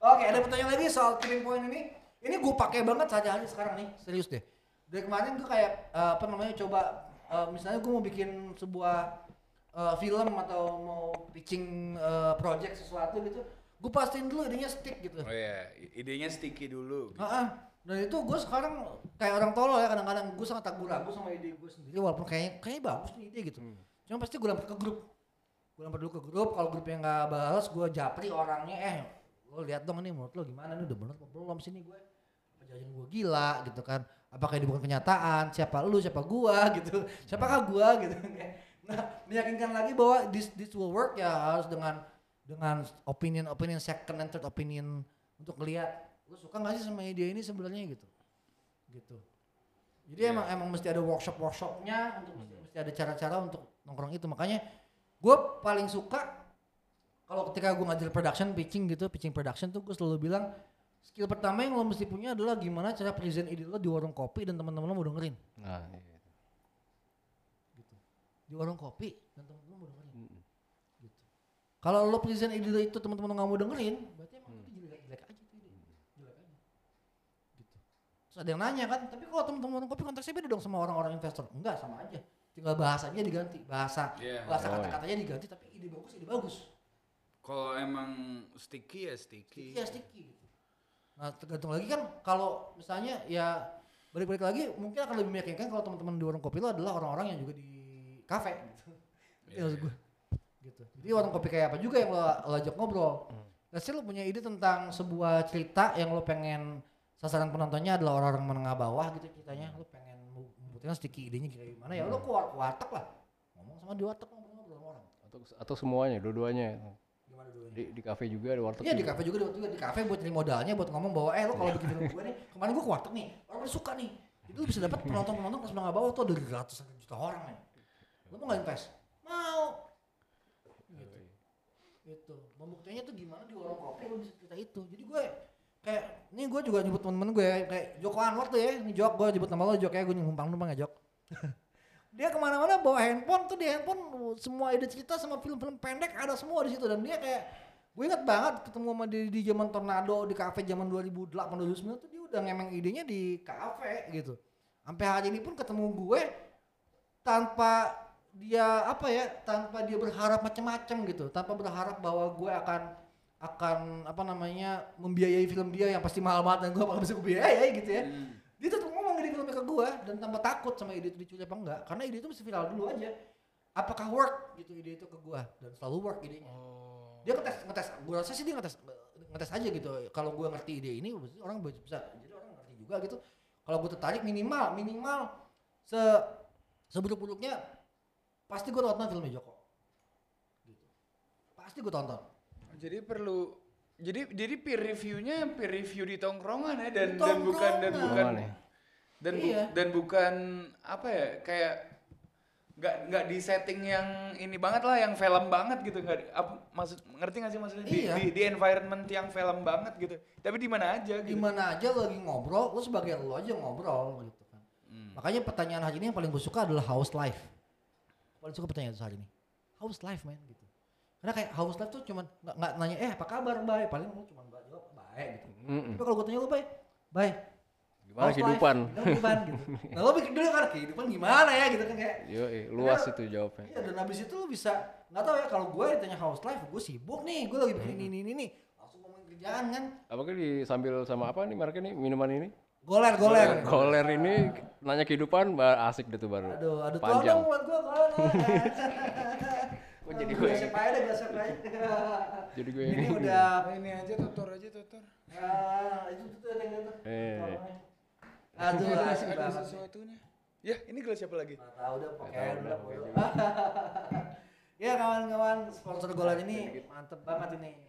Speaker 2: Oke, ada pertanyaan lagi soal tipping point ini. Ini gue pakai banget sehari-hari sekarang nih, serius deh. Dari kemarin gue kayak eh, apa namanya coba eh, misalnya gue mau bikin sebuah eh, film atau mau pitching eh, project sesuatu gitu, gue pastiin dulu idenya stick gitu.
Speaker 1: Oh iya, idenya sticky dulu.
Speaker 2: Heeh. Dan itu gue sekarang kayak orang tolol ya kadang-kadang. Gue sangat ragu-ragu sama ide gue sendiri walaupun kayaknya kayaknya bagus nih ide gitu. Cuma pasti gue lempar ke grup. Gue lempar dulu ke grup, kalau grupnya nggak balas gue japri orangnya eh lo lihat dong nih menurut lo gimana? Nih udah bener apa belum sini gue apa jajan gue gila gitu kan. Apakah ini bukan kenyataan? Siapa lu? Siapa gua? gitu. Siapakah gua? gitu nah meyakinkan lagi bahwa this this will work ya harus dengan dengan opinion opinion second and third opinion untuk ngelihat lu suka nggak sih sama ide ini sebenarnya? Gitu. Gitu. Jadi emang emang mesti ada workshop workshopnya untuk mesti, mesti ada cara-cara untuk nongkrong itu. Makanya gue paling suka kalau ketika gue ngajar production pitching gitu pitching production tuh gue selalu bilang skill pertama yang lo mesti punya adalah gimana cara present ide lo di warung kopi dan teman-teman lo mau dengerin.
Speaker 3: Nah, iya.
Speaker 2: Di warung kopi dan teman-teman mau dengerin. Gitu. Kalau lo present ide itu teman-teman nggak mau dengerin berarti emang itu jelek jelek aja tuh ide. Jelek aja. Gitu. Terus ada yang nanya kan tapi kalau teman-teman warung kopi konteksnya beda dong sama orang-orang investor? Enggak sama aja. Tinggal bahasanya diganti bahasa.
Speaker 1: Iya.
Speaker 2: bahasa
Speaker 3: Oh,
Speaker 2: kata-katanya diganti tapi ide bagus ide bagus.
Speaker 1: Kalau emang sticky ya sticky.
Speaker 2: Iya sticky gitu. Nah tergantung lagi kan kalau misalnya ya balik-balik lagi mungkin akan lebih meyakinkan kalau teman-teman di warung kopi lo adalah orang-orang yang juga di kafe gitu. Iya maksud gue. Gitu. Jadi warung kopi kayak apa juga yang lo, lo ajak ngobrol. Let's say lo punya ide tentang sebuah cerita yang lo pengen sasaran penontonnya adalah orang-orang menengah bawah gitu ceritanya. Lo pengen membuktikan sticky idenya kayak gimana ya lo keluar ke warteg lah. Ngomong sama di warteg ngobrol-ngobrol sama orang.
Speaker 3: Atau atau semuanya, dua-duanya.
Speaker 2: Gimana dulu
Speaker 3: Di di kafe juga, di warteg.
Speaker 2: Iya di
Speaker 3: juga.
Speaker 2: kafe juga di, juga di kafe buat nyari modalnya buat ngomong bahwa eh lo kalau bikin film gue nih kemarin gue ke warteg nih orang pada suka nih itu lo bisa dapat penonton penonton kelas menengah bawah tuh dari ratusan juta orang nih lo mau nggak invest? Mau. Gitu. gitu. Membuktikannya tuh gimana di warung kopi lo bisa cerita itu? Jadi gue kayak ini gue juga nyebut temen-temen gue ya, kayak Joko Anwar tuh ya ini Jok gue nyebut nama lo Jok ya gue numpang numpang ya Jok. Dia ke mana-mana bawa handphone tuh di handphone semua ide cerita sama film-film pendek ada semua di situ. Dan dia kayak gue inget banget ketemu sama dia di zaman tornado di kafe zaman 2008 2009 tuh dia udah ngemeng idenya di kafe gitu. Sampai hari ini pun ketemu gue tanpa dia apa ya tanpa dia berharap macam-macam gitu tanpa berharap bahwa gue akan akan apa namanya membiayai film dia yang pasti mahal banget dan gue bakal bisa biayai gitu ya.
Speaker 1: Hmm.
Speaker 2: dia tetap ngomong ide filmnya ke gue dan tanpa takut sama ide itu dicuri apa enggak karena ide itu mesti viral dulu aja. Apakah work? Gitu ide itu ke gue dan selalu work idenya. Dia ngetes ngetes gue rasa sih dia ngetes ngetes aja gitu kalau gue ngerti ide ini orang bisa jadi orang ngerti juga gitu. Kalau gue tertarik minimal minimal se seburuk-buruknya pasti gue tonton filmnya Joko gitu pasti gue tonton
Speaker 1: Jadi perlu jadi jadi peer reviewnya peer review di tongkrongan ya dan
Speaker 2: Di
Speaker 1: dan bukan dan
Speaker 2: tongkrongan.
Speaker 1: bukan
Speaker 3: Tongkrongan ya.
Speaker 1: dan bu-
Speaker 2: Iya.
Speaker 1: dan bukan apa ya kayak nggak nggak di setting yang ini banget lah yang film banget gitu nggak di- apa, maksud ngerti nggak sih maksudnya di,
Speaker 2: Iya.
Speaker 1: di, di environment yang film banget gitu tapi di mana aja
Speaker 2: di
Speaker 1: gitu
Speaker 2: mana aja lo lagi ngobrol lo sebagai lo aja ngobrol gitu kan
Speaker 1: Hmm.
Speaker 2: makanya pertanyaan hari ini yang paling gue suka adalah house life paling suka pertanyaan itu hari ini. House life man? Gitu. Karena kayak house life tuh cuman nggak nggak nanya eh apa kabar bay? Paling lo cuma jawab baik gitu.
Speaker 3: Mm-mm.
Speaker 2: tapi kalau gue tanya lo bay bay
Speaker 3: Gimana
Speaker 2: house life,
Speaker 3: kehidupan?
Speaker 2: gimana kehidupan gitu. Nah lo pikir dulu kan kehidupan gimana ya? Gitu kan kayak.
Speaker 3: Yo, luas itu jawabnya.
Speaker 2: Iya dan habis itu lu bisa nggak tahu ya kalau gue ditanya house life? Gue sibuk nih gue lagi bikin ini ini ini. Langsung ngomongin kerjaan kan.
Speaker 3: Apakah di sambil sama apa nih mereknya nih minuman ini?
Speaker 2: Goler, goler.
Speaker 3: Goler ini nanya kehidupan bah, asik deh tuh baru.
Speaker 2: Aduh, aduh tolong
Speaker 3: Panjang.
Speaker 2: dong buat gua goler.
Speaker 3: Kok jadi
Speaker 2: gue
Speaker 3: gue
Speaker 2: siap aja deh, gue siap aja.
Speaker 3: Jadi gue
Speaker 2: Ini
Speaker 3: ini.
Speaker 2: udah
Speaker 1: ini aja tutor aja tutor.
Speaker 2: Ah, itu tuh yang itu.
Speaker 3: Eh.
Speaker 2: Aduh,
Speaker 1: ada,
Speaker 2: asik
Speaker 1: ada
Speaker 2: banget.
Speaker 1: sesuatunya. Ya, ini gelas siapa lagi?
Speaker 2: Nggak tahu udah pakai udah. Ya kawan-kawan sponsor golan ini mantep banget ini.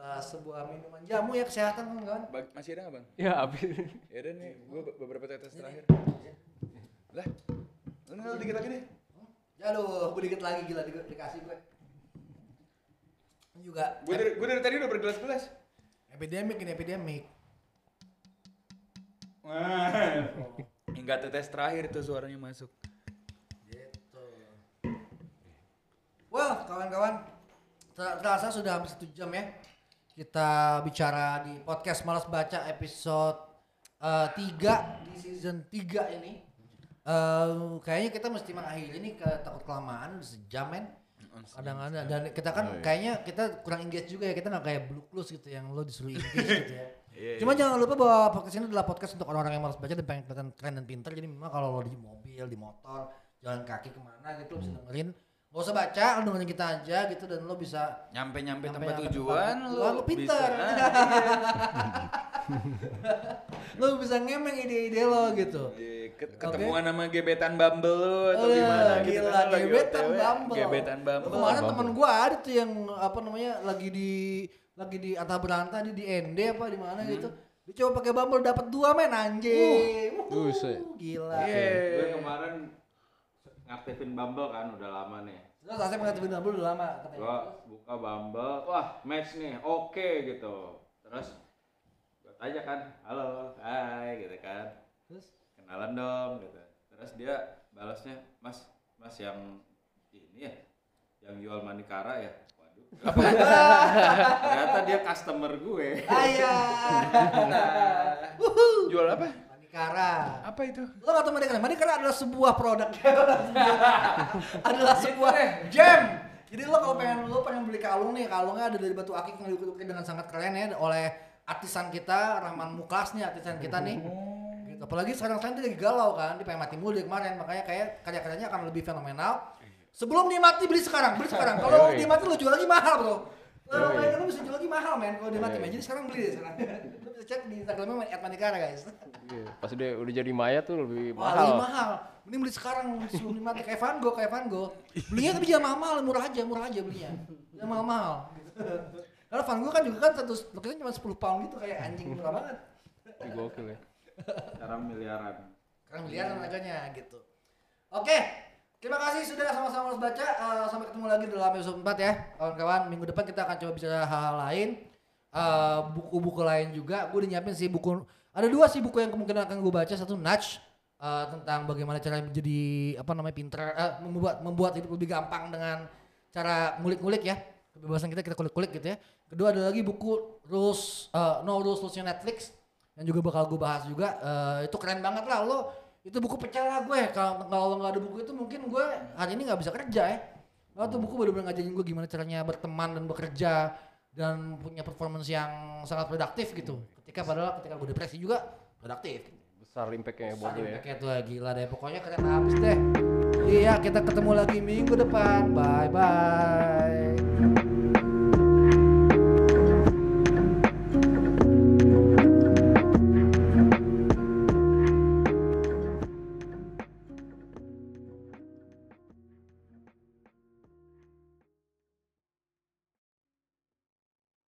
Speaker 2: Adalah sebuah minuman jamu ya kesehatan kawan-kawan.
Speaker 1: Bag- masih ada nggak bang?
Speaker 3: Ya habis.
Speaker 1: Ya udah nih, gue beberapa tetes terakhir. Lah, lu dikit lagi deh.
Speaker 2: Aduh, gue dikit lagi gila di- dikasih gue. Juga
Speaker 1: Gue dari, gue dari tadi udah bergelas-gelas.
Speaker 2: epidemik ini epidemik.
Speaker 1: Wah. Enggak tetes terakhir itu suaranya masuk.
Speaker 2: Gitu. Well, kawan-kawan, ter- terasa sudah hampir satu jam ya. Kita bicara di podcast Malas Baca episode 3 di season 3 ini. Eh, kayaknya kita mesti mengakhiri ini ke takut kelamaan sejam men. Kadang-kadang dan kita kan kayaknya kita kurang engage juga ya kita nggak kayak blue clues gitu yang lo disuruh engage gitu ya. Cuma jangan lupa bahwa podcast ini adalah podcast untuk orang-orang yang malas baca dan pengen kelihatan keren dan pintar. Jadi memang kalau lo di mobil, di motor, jalan kaki ke mana gitu lo bisa dengerin. Gak usah baca, lo dengerin kita aja gitu dan lo bisa
Speaker 1: Nyampe-nyampe tempat
Speaker 2: Nyampe-nyampe
Speaker 1: tujuan,
Speaker 2: tempat
Speaker 1: lu,
Speaker 2: lu pinter.
Speaker 1: bisa.
Speaker 2: Lo bisa ngemeng ide-ide lo gitu.
Speaker 1: iya, ket- ketemuan sama gebetan Bumble lu atau
Speaker 2: Eh,
Speaker 1: gimana gitu
Speaker 2: gila,
Speaker 1: kan, lagi
Speaker 2: gebetan
Speaker 1: OTW,
Speaker 2: Bumble.
Speaker 1: Gebetan
Speaker 2: Lu
Speaker 1: Bumble.
Speaker 2: Kemarin temen gua ada tuh yang apa namanya lagi di lagi di Atta Beranta di, di ND apa di mana gitu. Dia coba pakai Bumble dapat dua men anjing. Wuh,
Speaker 3: Buset.
Speaker 2: gila.
Speaker 4: Gue kemarin ngaktifin Bumble kan udah lama nih.
Speaker 2: Terus Asep ngaktifin Bumble udah lama katanya.
Speaker 4: Gua buka Bumble, wah match nih, oke gitu. Terus gue tanya kan, halo, hai gitu kan.
Speaker 2: Terus
Speaker 4: Kenalan dong gitu. Terus dia balasnya, mas, mas yang ini ya, yang jual manikara ya. Waduh. Ternyata dia customer gue.
Speaker 2: ayah.
Speaker 1: Jual apa?
Speaker 2: Manikara.
Speaker 1: Apa itu?
Speaker 2: Lo gak tau? Manikara adalah sebuah produk. adalah sebuah gem. Jadi lo kalau pengen lo pengen beli kalung nih, kalungnya ada dari batu akik yang diukir dengan sangat keren ya oleh artisan kita Rahman Muklas nih artisan kita nih. Gitu. Apalagi sekarang sekarang dia lagi galau kan, dia pengen mati mulu kemarin, makanya kayak karya-karyanya akan lebih fenomenal. Sebelum dia mati beli sekarang, beli sekarang. Kalau dia mati lo jual lagi mahal bro. Bayangin lo bisa jual lagi mahal men kalau dia mati men. Jadi sekarang beli deh sekarang. cek di Instagramnya @manikara guys.
Speaker 3: Iya, Pas dia udah jadi mayat tuh lebih
Speaker 2: Wah,
Speaker 3: mahal.
Speaker 2: lebih mahal. Mending beli sekarang sebelum dimati kayak Van Gogh, kayak Van Gogh. Belinya tapi jangan mahal-mahal, murah aja, murah aja belinya. Jangan mahal-mahal. Gitu. Karena Van Gogh kan juga kan satu lukisan cuma 10 pound gitu kayak anjing murah banget.
Speaker 3: Ih, Gokil ya.
Speaker 4: Sekarang miliaran.
Speaker 2: Sekarang miliaran harganya gitu. Oke, terima kasih sudah sama-sama harus baca. Eh, sampai ketemu lagi dalam episode 4 ya, kawan-kawan. Minggu depan kita akan coba bicara hal-hal lain. Eh, buku-buku lain juga. Gue udah nyiapin sih buku. Ada dua sih buku yang kemungkinan akan gue baca. Satu Nudge eh, tentang bagaimana cara menjadi apa namanya pinter, eh, membuat membuat hidup lebih gampang dengan cara ngulik-ngulik ya. Kebebasan kita kita kulik-kulik gitu ya. Kedua ada lagi buku Rules eh, No Rules Rulesnya Netflix yang juga bakal gue bahas juga. Eh, itu keren banget lah lo. Itu buku pecah lah gue. Kalau kalau nggak ada buku itu mungkin gue hari ini nggak bisa kerja ya. Lo tuh buku bener-bener ngajarin gue gimana caranya berteman dan bekerja dan punya performance yang sangat produktif gitu. Ketika padahal ketika gue depresi juga produktif.
Speaker 3: Besar impactnya buat gue ya.
Speaker 2: Kayak tuh gila deh. Pokoknya keren habis deh. Iya kita ketemu lagi minggu depan. Bye bye.